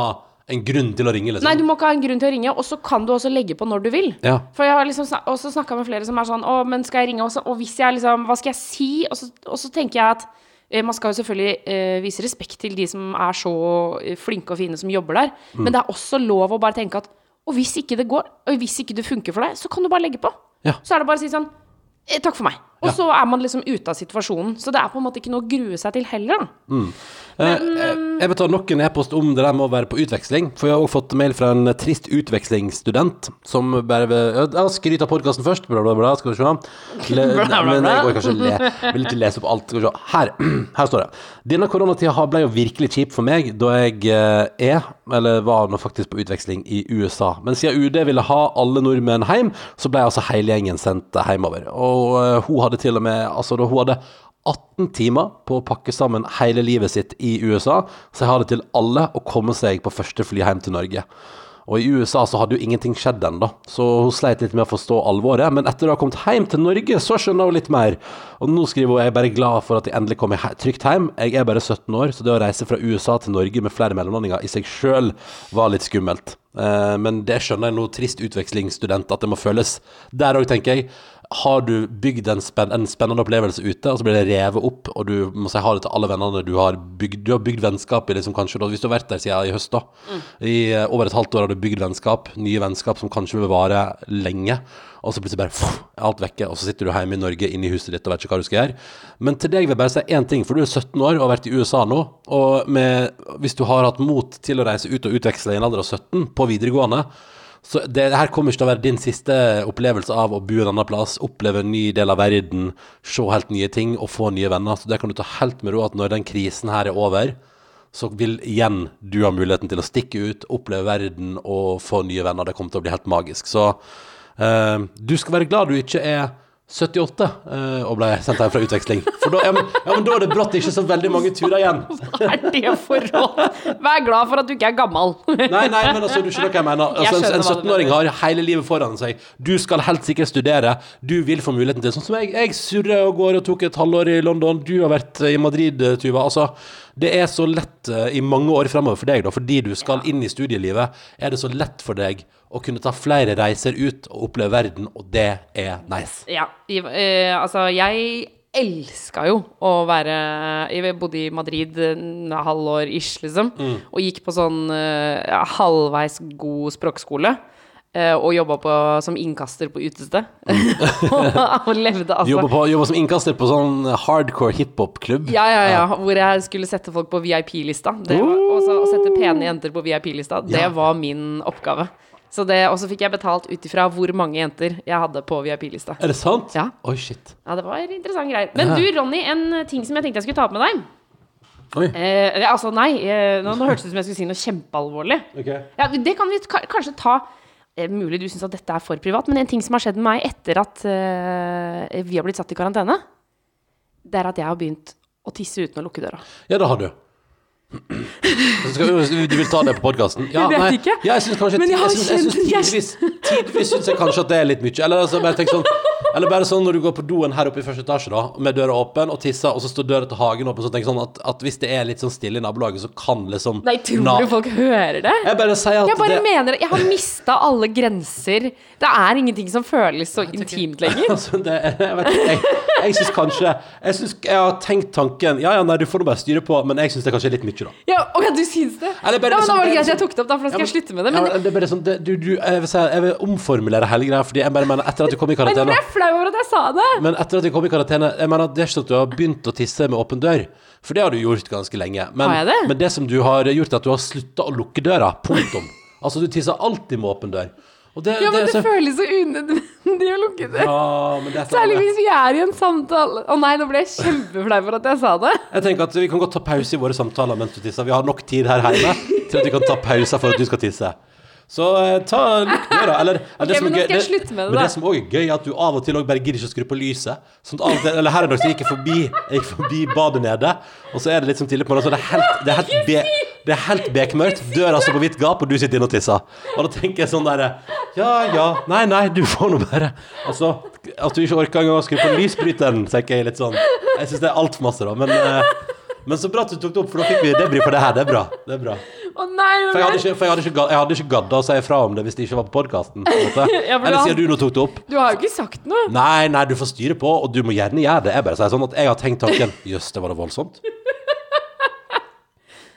en grunn til å ringe, liksom. Nei, du må ikke ha en grunn til å ringe, og så kan du også legge på når du vil. Ja. For jeg har liksom snak også snakka med flere som er sånn Å, men skal jeg ringe også? Og hvis jeg liksom Hva skal jeg si? Og så, og så tenker jeg at man skal jo selvfølgelig eh, vise respekt til de som er så eh, flinke og fine som jobber der, Mm. men det er også lov å bare tenke at Og hvis ikke det går, og hvis ikke det funker for deg, så kan du bare legge på. Ja. Så er det bare å si sånn eh, Takk for meg. Og så er man liksom ute av situasjonen. Så det er på en måte ikke noe å grue seg til heller, da. Eh, eh, jeg vil ta nok en e-post om det der med å være på utveksling. For jeg har også fått mail fra en trist utvekslingsstudent som bare vil ja, skryte av podkasten først, bla, bla, bla. Skal vi se. Le, [laughs] men jeg går kanskje le, [laughs] vil ikke lese opp alt. Skal vi se. Her, [clears throat] her står det. Denne koronatida ble jo virkelig kjip for meg da jeg eh, er, eller var nå faktisk på utveksling i USA. Men siden UD ville ha alle nordmenn hjem, så ble altså hele gjengen sendt hjemover. Og uh, hun hadde til og med Altså, da hun hadde 18 timer på å pakke sammen hele livet sitt i USA, så jeg har det til alle å komme seg på første fly hjem til Norge. Og i USA så hadde jo ingenting skjedd ennå, så hun sleit litt med å forstå alvoret. Men etter å ha kommet hjem til Norge, så skjønner hun litt mer. Og nå skriver hun jeg er bare glad for at jeg endelig kom trygt hjem. Jeg er bare 17 år, så det å reise fra USA til Norge med flere mellomlandinger i seg sjøl var litt skummelt. Eh, men det skjønner jeg nå, trist utvekslingsstudent, at det må føles der òg, tenker jeg. Har du bygd en, spenn, en spennende opplevelse ute, og så blir det revet opp, og du må si ha det til alle vennene du har bygd Du har bygd vennskap i liksom kanskje da, Hvis du har vært der siden i høst, da. I eh, over et halvt år har du bygd vennskap, nye vennskap som kanskje vil vare lenge. Og så plutselig bare pff, alt vekke, og så sitter du hjemme i Norge inne i huset ditt og vet ikke hva du skal gjøre. Men til deg vil jeg bare si én ting, for du er 17 år og har vært i USA nå. Og med, hvis du har hatt mot til å reise ut og utveksle i en alder av 17 på videregående, så det, det her kommer ikke til å være din siste opplevelse av å bo en annen plass, oppleve en ny del av verden, se helt nye ting og få nye venner. Så det kan du ta helt med ro at når den krisen her er over, så vil igjen du ha muligheten til å stikke ut, oppleve verden og få nye venner. Det kommer til å bli helt magisk. Så uh, du skal være glad du ikke er 78 eh, og ble sendt hjem fra utveksling. For da, ja, men, ja, men da er det brått ikke så veldig mange turer igjen. [laughs] Hva er det for råd? Vær glad for at du ikke er gammel. Nei, nei, men altså, du skjønner hva jeg mener. Altså, en- en skjønner hva du 17-åring har hele livet foran seg. Du skal helt sikkert studere. Du vil få muligheten til Sånn som jeg. Jeg surrer og går og tok et halvår i London. Du har vært i Madrid, Tuva. Altså, det er så lett eh, i mange år fremover for deg, da, fordi du skal inn i studielivet. Er det så lett for deg å kunne ta flere reiser ut og oppleve verden, og det er nice. Ja, i, uh, altså jeg elska jo å være Jeg bodde i Madrid en halvår ish, liksom. Og gikk på sånn uh, halvveis god språkskole. Eh, og jobba som innkaster på utested. [laughs] og levde altså Jobba som innkaster på sånn hardcore hiphop-klubb. ja, ja, ja. Hvor jeg skulle sette folk på VIP-lista. Og å sette pene jenter på VIP-lista. Det Ja. var min oppgave. Så det, og så fikk jeg betalt ut ifra hvor mange jenter jeg hadde på VIP-lista. Er det sant? Ja. Oi, shit. Ja, det var interessant greier. Men du, Ronny, en ting som jeg tenkte jeg skulle ta opp med deg. Eh, altså, nei, eh, nå, nå hørtes det ut som jeg skulle si noe kjempealvorlig. Ok. Ja, det kan vi kanskje ta Mulig du syns at dette er for privat, men en ting som har skjedd med meg etter at uh, vi har blitt satt i karantene, det er at jeg har begynt å tisse uten å lukke døra. Ja, det har du. Du vil ta det på podkasten? Ja, Jeg vet nei, ikke. Ja, jeg syns kanskje jeg Tidvis, tidvis syns jeg kanskje at det er litt mye. Eller, altså, bare tenk sånn, eller bare sånn når du går på doen her oppe i første etasje da med døra åpen og tisser, og så står døra til hagen åpen, så tenker jeg sånn at, at hvis det er litt sånn stille i nabolaget, så kan liksom Nei, tror na- du folk hører det? Jeg bare sier at Jeg bare det, mener Jeg har mista alle grenser. Det er ingenting som føles så intimt lenger. [laughs] Altså, det, jeg vet ikke, jeg, jeg syns kanskje Jeg synes, jeg har tenkt tanken Ja, ja, nei, du får nå bare styre på, men jeg syns det kanskje er litt mye, da. Ja, ok, du syns det? Eller bare ja, men liksom- Da var det greit at jeg tok det opp, da, for da skal jeg slutte med det. Men Ja, det er bare sånn det, du, du, jeg, vil si, jeg vil omformulere hele greia, fordi jeg bare mener etter at du kom i karantene jeg flau over at jeg sa det. Men etter at jeg kom i karantene Jeg mener at det er ikke sånn at du har begynt å tisse med åpen dør For det har du gjort ganske lenge men, Har jeg det? men det som du har gjort er at du har sluttet å lukke døra Punktum [laughs] Altså du tisser alltid med åpen dør Og det, Ja, men det så, føles så unødvendig å lukke det. ja, men det er Særlig hvis vi er i en samtale. Å nei, nå ble jeg kjempeflau for at jeg sa det. Jeg tenker at vi kan godt ta pause i våre samtaler mens du tisser Vi har nok tid her hjemme Til at vi kan ta pauser for at du skal tisse så eh, ta lukk døra eller, [laughs] eller det Ok, som men nå skal jeg det- slutte med det, Men da. det som òg er gøy er at du av og til også bare gidder ikke å skru på lyset. Sånn at av og til, eller her en dag så gikk jeg forbi Jeg gikk forbi badet nede Og så er det litt sånn tidlig på morgenen Så det er helt, det er helt, be, det er helt bekmørkt. Døra står på vidt gap Og du sitter inne og tisser. Og da tenker jeg sånn der Ja, ja, nei, nei, du får nå bare Altså, at du ikke orker engang å skru på lysbryteren Tenker jeg litt sånn. Jeg synes det er alt for masse da Men, eh, men så bra at du tok det opp For da fikk vi debrief for det her Det er bra, det er bra Å nei, for jeg hadde ikke, for jeg hadde ikke, ga- jeg hadde ikke gadda å si fra om det hvis det ikke var på podkasten. [laughs] Ja, for Eller da- siden du nå tok det opp. Du har jo ikke sagt noe. Nei, nei, du får styre på, og du må gjerne gjøre det. Jeg bare sier sånn at jeg har tenkt tanken [laughs] Jøss, det var da voldsomt. [laughs]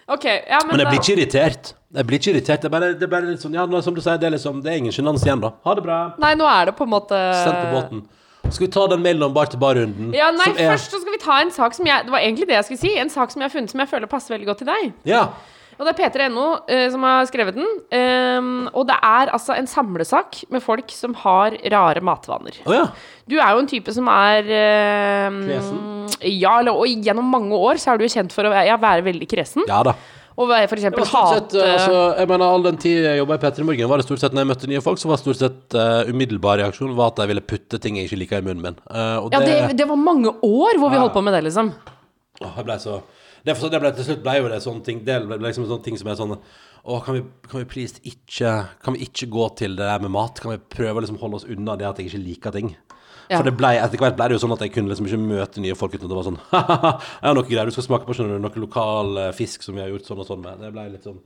Ok, ja, men, Men jeg da- blir ikke irritert. Jeg blir ikke irritert. Det er bare, det er bare litt sånn Ja, nå, som du sier, det er liksom Det er ingen sjenanse igjen, da. Ha det bra. Nei, nå er det på en måte Sendt på båten. Skal vi ta den mellom om bar-til-bar-runden? Ja, nei, er- først så skal vi ta en sak som jeg Det var egentlig det jeg skulle si. En sak som jeg har funnet som jeg føler passer veldig godt til deg. Ja. Og det er P3.no eh, som har skrevet den. Um, og det er altså en samlesak med folk som har rare matvaner. Oh, ja. Du er jo en type som er uh, Kresen? Ja, eller- og gjennom mange år så er du kjent for å være, ja, være veldig kresen. Ja da. Og eksempel hate sett, eh, altså, jeg mener All den tid jeg jobba i P3 Morgen, var det stort sett når jeg møtte nye folk, så var det stort sett uh, umiddelbar reaksjon var at de ville putte ting jeg ikke liker i munnen min. Uh, Ja, det, det, var mange år hvor vi holdt på med det, liksom. Åh, jeg ble så det, det ble, Til slutt ble jo det sånne ting Det ble liksom sånne ting som er sånn Å, kan vi, kan vi please ikke Kan vi ikke gå til det der med mat? Kan vi prøve å liksom holde oss unna det at jeg ikke liker ting? Ja. For det ble, etter hvert ble det jo sånn at jeg kunne liksom ikke møte nye folk uten at det var sånn [laughs] Haha, jeg har noe greier du skal smake på, skjønner du, noe lokal eh, fisk som vi har gjort sånn og sånn med. Det ble litt sånn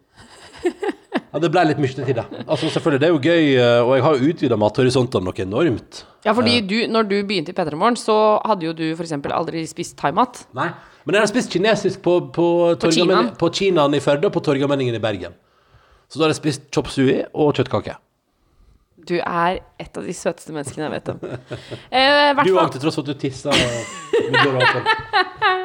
Ja, det ble litt mye til det. Altså, selvfølgelig, det er jo gøy, eh, og jeg har jo utvida mathorisontene noe enormt. Ja, fordi du, når du begynte i P3 Morgen, så hadde jo du f.eks. aldri spist thaimat. Nei. Men jeg har spist kinesisk på, på, Torgallmenn- Kinaen? på Kinaen i Førde og på Torgallmenningen i Bergen. Så da har jeg spist chop sui og kjøttkake. Du er et av de søteste menneskene jeg vet om. Eh, Du òg, til tross for at du tissa med døra åpen.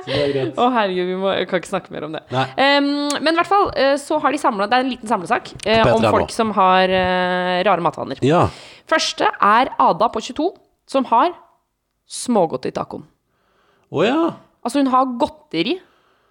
Så det er greit. Å herregud, vi må, kan ikke snakke mer om det. Um, men i hvert fall eh, så har de samla Det er en liten samlesak eh, om folk som har uh, rare matvaner. Ja. Første er Ada på 22, som har smågodt i tacoen. Å ja. Altså hun har godteri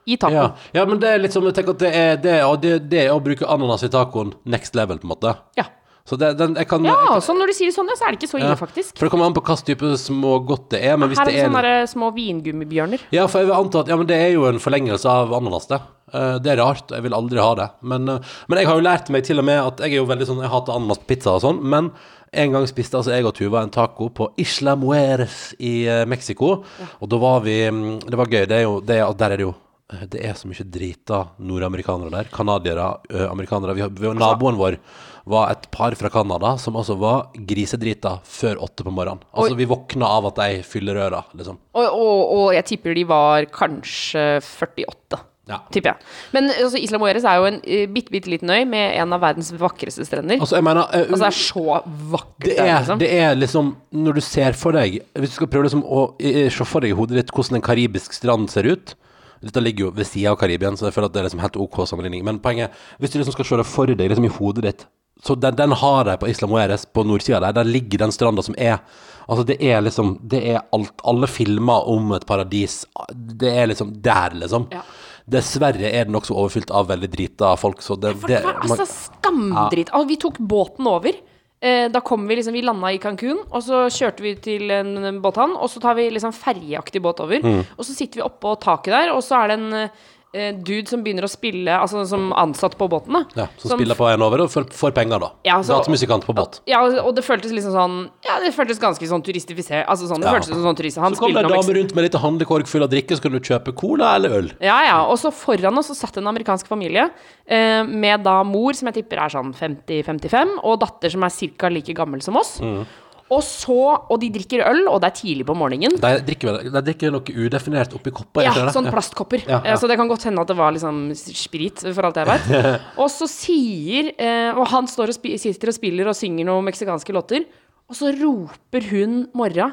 i tacoen. ja. Ja, men det er litt som Jeg tenker at det er det, det, det å bruke ananas i tacoen next level, på en måte. Ja. Så det, den, jeg kan Ja, jeg, så når du sier det sånn, ja, så er det ikke så ille, ja. faktisk. For det kommer an på hvilken type smågodt det er. Men hvis Her er det det er sånne små vingummibjørner. Ja, for jeg vil anta at ja, men det er jo en forlengelse av ananas, det. Eh, det er rart, jeg vil aldri ha det. Men, eh, men jeg har jo lært meg til og med at jeg er jo veldig sånn Jeg hater ananas på pizza og sånn, men en gang spiste altså jeg og Tuva en taco på Isla Mueres i Mexico, og da var vi mm, Det var gøy. Det er jo det, er- Der er det jo eh, det er så mye drita nordamerikanere der. Canadiere, eh, amerikanere. Vi, har- vi, naboen vår var et par fra Canada som altså var grisedrita før åtte på morgenen. Altså Oi. Vi våkna av at de fyller røra, liksom. Og, og, og jeg tipper de var kanskje 48. Ja. Tipper jeg. Men altså, Isla Mujeres er jo en uh, bitte, bitte liten øy med en av verdens vakreste strender. Altså, jeg mener Altså, det er så vakkert Det der, er, liksom. det er liksom Når du ser for deg Hvis du skal prøve liksom å se for deg i hodet ditt hvordan en karibisk strand ser ut Dette ligger jo ved siden av Karibien, så jeg føler at det er liksom helt ok sammenligning. Men poenget Hvis du liksom skal se det for deg liksom i hodet ditt Så den, den har de på Isla Mujeres, på nordsida der. Der ligger den stranda som er Altså, det er liksom Det er alt Alle filmer om et paradis Det er liksom der, liksom. Ja. Dessverre er den også overfylt av veldig drita folk, så det, For det var altså skamdritt. Altså, vi tok båten over. Eh, da kom vi liksom, vi landa i Cancún, og så kjørte vi til en båthavn. Og så tar vi liksom ferjeaktig båt over. Mm. Og så sitter vi oppå taket der, og så er det en dude som begynner å spille, altså som ansatt på båten. da Ja, som, spiller på en over og får, får penger, da. Ja, så- Gatemusikant på båt. Ja, og det føltes liksom sånn Ja, det føltes ganske sånn turistifisert. Altså sånn, det Ja. føltes som sånn turist. Han Så kom det en dame rundt med litt handlekorg full av drikke, så kunne du kjøpe cola eller øl. Ja, ja. Og så foran oss så satt en amerikansk familie eh, med da mor, som jeg tipper er sånn 50-55, og datter som er ca. like gammel som oss. Mm. Og så Og de drikker øl, og det er tidlig på morgenen. De drikker, de drikker noe udefinert oppi kopper. Ja, det? sånn plastkopper. Ja, ja. Så det kan godt hende at det var liksom sprit, for alt jeg vet. [laughs] og så sier eh, Og han står og sitter og spiller og synger noen meksikanske låter, og så roper hun Morra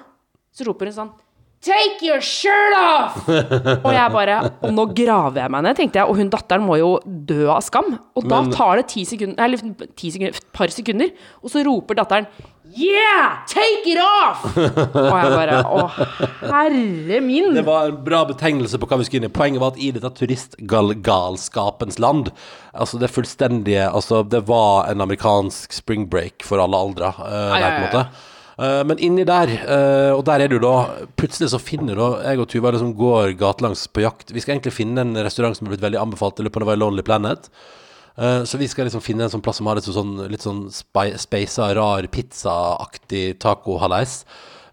Så roper hun sånn Take your shirt off! [laughs] og jeg bare Og nå graver jeg meg ned, tenkte jeg. Og hun datteren må jo dø av skam. Og da Men- tar det ti sekunder Eller ti sekunder, et par sekunder, og så roper datteren Yeah! Take it off! [laughs] og jeg bare Å, herre min. Det var en bra betegnelse på hva vi skulle inn i. Poenget var at i dette turistgalskapens land Altså det fullstendige Altså det var en amerikansk spring break for alle aldre, uh, ja, der på en måte. Eh, men inni der, eh, og der er du da Plutselig så finner da jeg og Tuva liksom går gatelangs på jakt. Vi skal egentlig finne en restaurant som er blitt veldig anbefalt. i løpet var Lonely Planet. Eh, så vi skal liksom finne en sånn plass som har litt sånn, litt sånn speisa, rar pizzaaktig taco-hallais.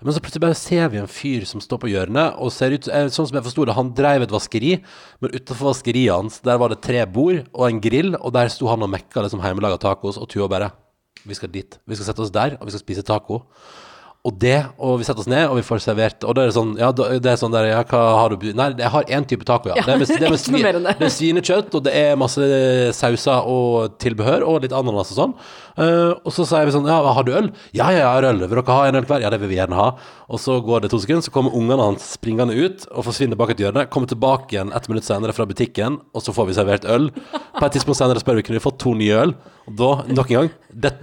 Men så plutselig bare ser vi en fyr som står på hjørnet, og ser ut Sånn som jeg forsto det, han drev et vaskeri, men utenfor vaskeriet hans, der var det tre bord og en grill, og der sto han og mekka liksom hjemmelaga tacos, og Tuva bare Vi skal dit. Vi skal sette oss der, og vi skal spise taco. Og det, og vi setter oss ned, og vi får servert Og da er det sånn, ja, det er sånn der, ja, hva har du Nei, jeg har én type taco, ja. Ja, det, er med, det, er med [laughs] det. er svinekjøtt, og det er masse sauser og tilbehør, og litt ananas og sånn. Uh, og så sier vi sånn, ja, har du øl? Ja, ja, jeg har øl. Vil dere ha en øl hver? Ja, det vil vi gjerne ha. Og så går det to sekunder, så kommer ungene hans springende ut og forsvinner bak et hjørne. Kommer tilbake igjen ett minutt senere fra butikken, og så får vi servert øl. På et tidspunkt senere spør vi kunne vi fått to nye øl. Og da, nok en gang,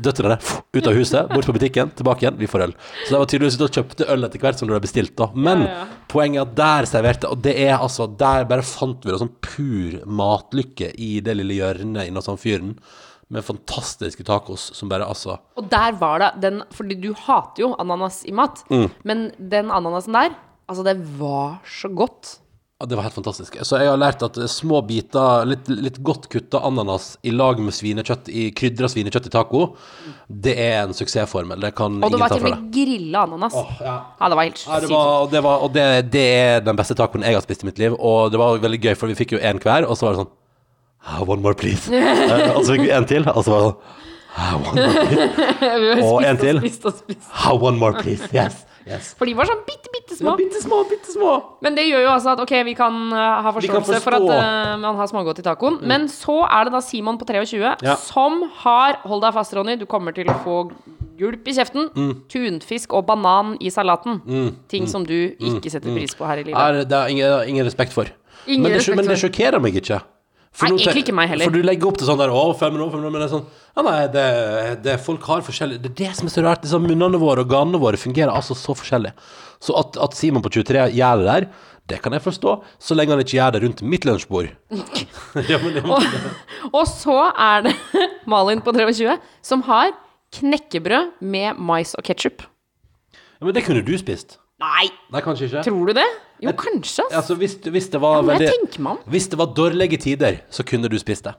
døtrene ut av huset, bort på butikken, tilbake igjen, vi får øl. Så det var tydeligvis ute og kjøpte øl etter hvert som du hadde bestilt, da. Men Ja, ja. poenget er at der serverte, og det er altså, der bare fant vi det sånn pur matlykke i det lille hjørnet innen sånn fyren. Med fantastiske tacos som bare, altså Og der var det den Fordi du hater jo ananas i mat, Mm. men den ananasen der Altså, det var så godt. Det var helt fantastisk. Så jeg har lært at små biter, litt, litt godt kutta ananas i lag med svinekjøtt i krydra svinekjøtt i taco, det er en suksessformel. Det kan Og det ingen var ta til deg. og deg. med grilla ananas. ja. Ja, det var helt Ja, det sykt. var, og det, var, og det, det er den beste tacoen jeg har spist i mitt liv. Og det var veldig gøy, for vi fikk jo én hver, og så var det sånn ah, One more, please. [laughs] Eh, og så fikk vi en til, og så var det sånn ah, One more, please. [laughs] Og en til. Spist og spist. Ah, one more, please. Yes. Yes. For de var sånn bitte, bitte små. Bitte små, bitte små. Men det gjør jo altså at ok, vi kan uh, ha forståelse kan for at. Mm. uh, man har smågodt i tacoen. Men så er det da Simon på 23 Ja. som har Hold deg fast, Ronny, du kommer til å få gulp i kjeften. Mm. Tunfisk og banan i salaten. Ting som du ikke setter pris på her i livet. Er, det er ingen, ingen respekt for. Ingen men, det, respekt men det sjokkerer meg ikke. Nei, egentlig ikke meg heller. For du legger opp til sånn der Å, fem minutter, fem minutter, men det er sånn Ja, nei, det, det folk har forskjellig Det er det som er så rart. Liksom, munnene våre og ganene våre fungerer altså så forskjellig. Så at, at Simon på 23 gjør det der, det kan jeg forstå, så lenge han ikke gjør det rundt mitt lunsjbord. [laughs] ja, men, ja, men, Og så er det [laughs] Malin på 23 som har knekkebrød med mais og ketsjup. ja, men det kunne du spist. Nei, Nei, kanskje ikke? tror du det? Jo, kanskje. ass. Altså, hvis, hvis det var ja, veldig tenker. Hvis det var dårlige tider, så kunne du spist det.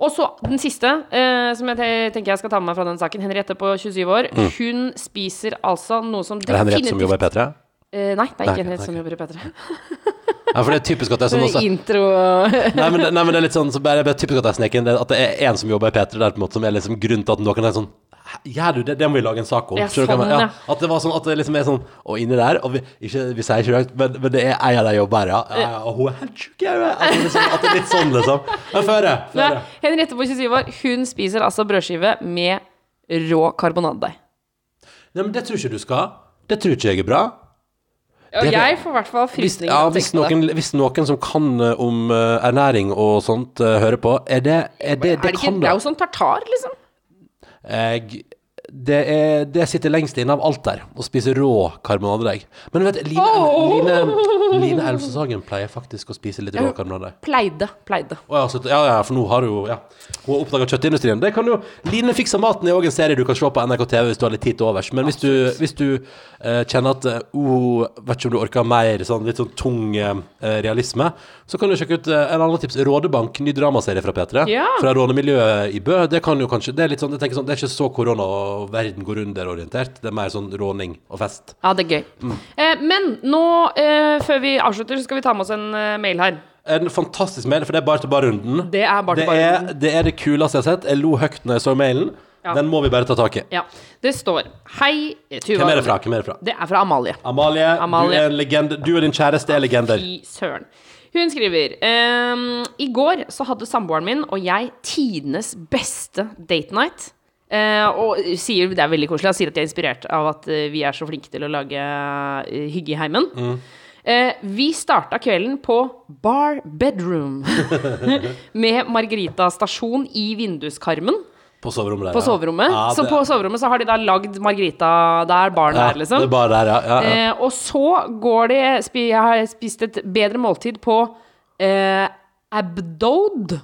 Og så den siste, eh, som jeg tenker jeg skal ta med meg fra den saken. Henriette på 27 år. Hun spiser altså noe som definitivt Er det Henriette som jobber i P3? Eh, nei, det er ikke Henriette som jobber i P3. Ja, for det er typisk at det er sånn [laughs] også Intro [laughs] Nei, men, nei, men det er litt sånn så bare, bare typisk at det er sneken. det, At det er en som jobber i P3 der på en måte Som er liksom grunnen til at noen er sånn «Hæ, Gjør du det? Det må vi lage en sak om Ja, sånn, ja. At det var sånn At det liksom er sånn Og inni der Og vi, ikke, vi sier ikke det, men, men det er en av de jobber her ja. ja, ja, Og hun er helt sjuk i hodet. at, det er litt sånn liksom Men føre, føre Henriette på 27 år, hun spiser altså brødskive med rå karbonadedeig. Nei, men det tror ikke du skal Det tror ikke jeg er bra Og Det- jeg får i hvert fall frysninger ja, hvis, noen, hvis noen som kan eh, om eh, ernæring og sånt eh, hører på Er det Er det, Er det, det, ikke, kan det det er jo sånn tartar, liksom. Jeg, det, er, det sitter lengst inne av alt der, å spise rå karbonadedeig. Men vet du, oh! Line, Line Elvsåshagen pleier faktisk å spise litt rå karbonadedeig. Pleide. Pleide. Oh, ja, så- ja, ja, for nå har hun jo ja, Hun har oppdaga kjøttindustrien. Det kan jo Line fikser maten er òg en serie du kan se på NRK TV hvis du har litt tid til overs. Men hvis du, hvis du uh, kjenner at uh, Vet ikke om du orker mer sånn litt sånn tung uh, realisme, så kan du sjekke ut uh, en annen tips. Rådebank, ny dramaserie fra P3. Ja. Fra rånemiljøet i Bø. Det kan jo kanskje Det er litt sånn, jeg tenker sånn, det er ikke så korona og verden går under-orientert. Det er mer sånn råning og fest. Ja, det er gøy. Mm. Eh, men nå, eh, før vi avslutter, så skal vi ta med oss en eh, mail her. En fantastisk mail, for det er bare til bare-runden. Det er bare Det til er, det er det kuleste jeg har sett. Jeg lo høyt når jeg så mailen. Ja. Den må vi bare ta tak i. Ja. Det står Hei, Tuva. Hvem er det fra? Hvem er det fra? Det er fra Amalie. Amalie, Amalie. Du, er en legende. du og din kjæreste er legender. Fy søren. Hun skriver ehm, I går så hadde samboeren min og jeg tidenes beste date night. Eh, og sier, Det er veldig koselig. Han sier at de er inspirert av at eh, vi er så flinke til å lage eh, hygge i heimen. Eh, vi starta kvelden på Bar Bedroom [laughs] med Margarita stasjon i vinduskarmen På soverommet der. på soverommet. Ja, så på soverommet så har de da lagd Margarita der baren ja, der, liksom. Det er bare der, ja. ja. Eh, og så går det Jeg har spist et bedre måltid på eh, Abdode.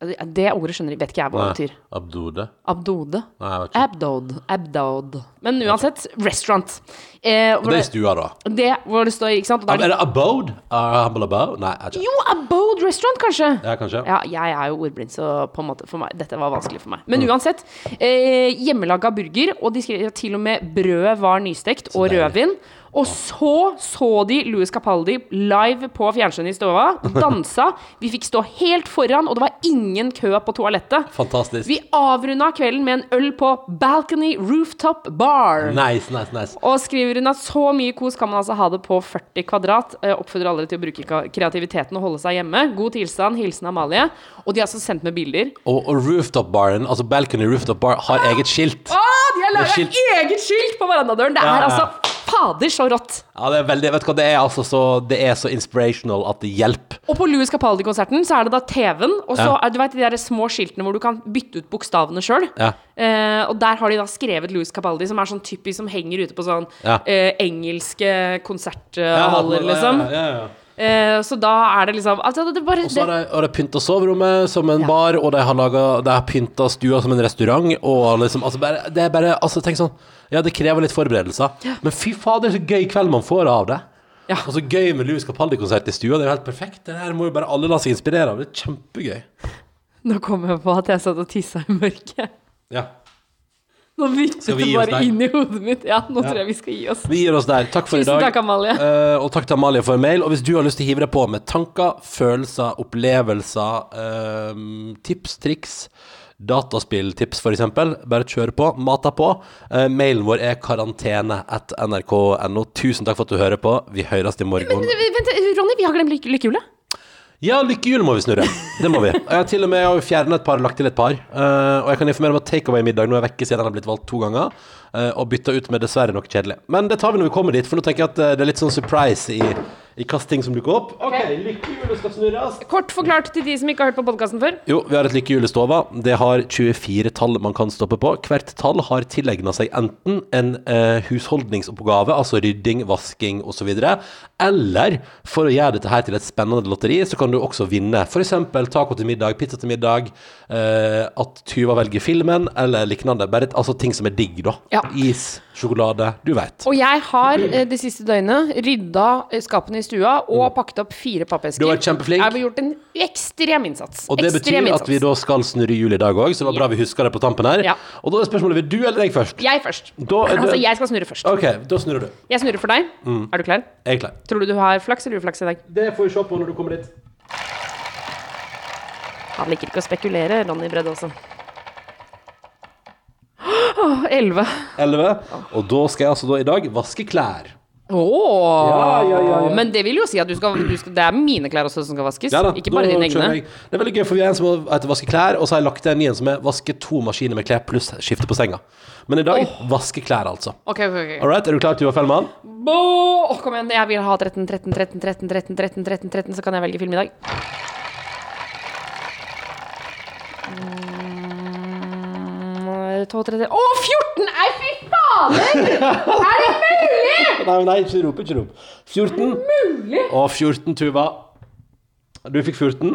Det- Det ordet skjønner jeg, vet ikke jeg hva det betyr. Abdode? Abdode. Nei. Abdode. Abdode. Men uansett, restaurant. Eh, Og det er stua, da. det hvor det står, ikke sant? Er det, abode? Uh, humble abode? Nei, ikke. jo, Abode restaurant, kanskje. Ja, kanskje. Ja, jeg er jo ordblind, så på en måte for meg Dette var vanskelig for meg. Men uansett. Eh, hjemmelaga burger, og de skrev til og med brødet var nystekt, og rødvin. Og så så de Louis Capaldi live på fjernsynet i stua. [laughs] Dansa. Vi fikk stå helt foran, og det var ingen kø på toalettet. Fantastisk. Vi avrunda kvelden med en øl på Balcony Rooftop Bar. Nice, nice, nice. Og skriver hun at så mye kos kan man altså ha det på 40 kvadrat. Eh, Oppfordrer alle til å bruke kreativiteten og holde seg hjemme. God tilstand. Hilsen Amalie. Og de har altså sendt med bilder. Og, og rooftop-baren, altså Balcony Rooftop Bar, har eget skilt. Å, de har laga eget skilt på verandadøren! Det Ja, er ja. altså fader så rått. Ja, det er veldig Vet du hva, det er altså så Det er så inspirational at det hjelper. Og på Louis Capaldi-konserten så er det da TV-en, og så Ja. er du vet de der små skiltene hvor du kan bytte ut bokstavene sjøl. Ja. Eh, og der har de da skrevet Louis Capaldi, som er sånn typisk som henger ute på sånn Ja. eh, engelske konserthaller, liksom. Ja, ja, ja. Eh, så da er det liksom Altså, det, bare Og så har de, har de pynta soverommet som en bar, og de har, laget, de har pynta stua som en restaurant. Og liksom, altså bare, det er bare altså, Tenk sånn Ja, det krever litt forberedelser, men fy fader, så gøy kveld man får av det. Ja. Og så gøy med Louis Capaldi-konsert i stua. Det er jo helt perfekt. Det her må jo bare alle la seg inspirere av. Det er kjempegøy. Nå kom jeg på at jeg satt og tissa i mørket. Ja. Nå virket det bare der? inn i hodet mitt. Ja, nå Ja. tror jeg vi skal gi oss. Vi gir oss der. Takk for i Tusen dag. takk, Amalie. Uh, og takk til Amalie for en mail. Og hvis du har lyst til å hive deg på med tanker, følelser, opplevelser, uh, tips, triks, dataspilltips f.eks., bare kjør på. Mata på. Eh, mailen vår er karantene at nrk.no. Tusen takk for at du hører på. Vi høres i morgen. Men, Vent, Ronny, vi har glemt lykkehjulet. Ja, lykkehjul må vi snurre. Det må vi. [laughs] Jeg har til og med fjernet et par, lagt til et par. Uh, og jeg kan informere om at takeaway-middag nå er vekke siden den har blitt valgt to ganger. Uh, og bytta ut med dessverre noe kjedelig. Men det tar vi når vi kommer dit, for nå tenker jeg at eh, det er litt sånn surprise i, i hvilke ting som dukker opp. OK, lykkehjulet skal snurres. Kort forklart til de som ikke har hørt på podkasten før. Jo, vi har et lykkehjul i stova. Det har 24 tall man kan stoppe på. Hvert tall har tilegna seg enten en eh, husholdningsoppgave, altså rydding, vasking osv., eller for å gjøre dette her til et spennende lotteri, så kan du også vinne f.eks. taco til middag, pizza til middag, eh, at Tuva velger filmen, eller lignende. Bare et, altså ting som er digg, da. Ja. Is, sjokolade, du veit. Og jeg har eh, det siste døgnet rydda skapene i stua og pakket opp fire pappesker. Mm. Du har vært kjempeflink. Jeg har gjort en ekstrem innsats. Og det ekstrem betyr at vi da skal snurre hjul i dag òg, så det var bra vi huska det på tampen her. Ja. Og da er spørsmålet vil du eller jeg først? Jeg først. Da er du... Altså, jeg skal snurre først. OK, da snurrer du. Jeg snurrer for deg. Mm. Er du klar? Jeg er klar. Tror du du har flaks eller uflaks i dag? Det får vi se på når du kommer dit. Han liker ikke å spekulere, Ronny Bredde også. Elleve. 11. Og da skal jeg altså da i dag vaske klær. Åh. Ja, ja, ja. Men det vil jo si at du skal, du skal Det er mine klær også som skal vaskes, ikke bare dine egne. jeg. Det er veldig gøy, for vi er en som heter vaske klær, og så har jeg lagt en ny en som er vaske to maskiner med klær pluss skifte på senga. Men i dag vaske klær, altså. Okay, okay, okay. All right, er du klar, til å følge med Bo! Åh, kom igjen, jeg vil ha 13, 13, 13, 13, 13, 13, 13, 13, så kan jeg velge film i dag. Mm, 12, 13 Å, 14! Nei, fy fader! Er det mulig?! Nei, nei, ikke rop, ikke rop. 14. Mulig? Og 14, Tuva. Du fikk 14.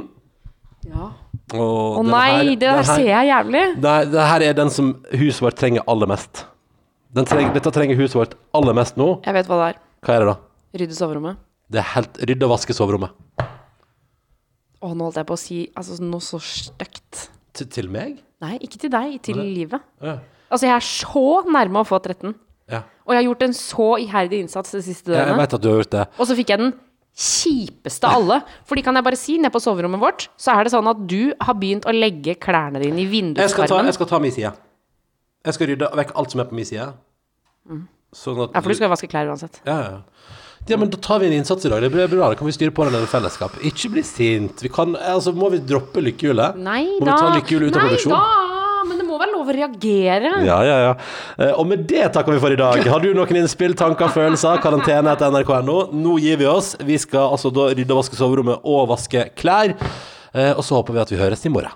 Ja. Og Å nei, her- det der ser jeg jævlig. Det, det her er den som huset vårt trenger aller mest. Den treng, dette trenger huset vårt aller mest nå. Jeg vet hva det er. Hva er det da? Rydde soverommet. Det er helt rydde og vaske soverommet. Å, nå holdt jeg på å si altså, noe så stygt. Til, til meg? Nei, ikke til deg, til livet. Ja. Altså, jeg er så nærme å få 13. ja. Og jeg har gjort en så iherdig innsats det siste Jeg vet at du har gjort det. Og så fikk jeg den kjipeste av alle. Fordi kan jeg bare si, nede på soverommet vårt, så er det sånn at du har begynt å legge klærne dine i Jeg skal ta, vinduskarmen. jeg skal ta min side. Jeg skal rydde vekk alt som er på min side. Sånn at Ja, for du skal vaske klær uansett. ja, ja. ja, men da tar vi en innsats i dag. Det blir bra. Da kan vi styre på den i fellesskap. Ikke bli sint. Vi kan, altså, må vi droppe lykkehjulet? Nei Må da. vi ta lykkehjulet ut av Nei da. Må være lov å reagere. Ja, ja, ja. Eh, Og med det takker vi for i dag. Har du noen innspill, tanker, følelser? Karantene etter nrk.no. Nå gir vi oss. Vi skal altså da rydde og vaske soverommet og vaske klær. Eh, Og så håper vi at vi høres i morgen.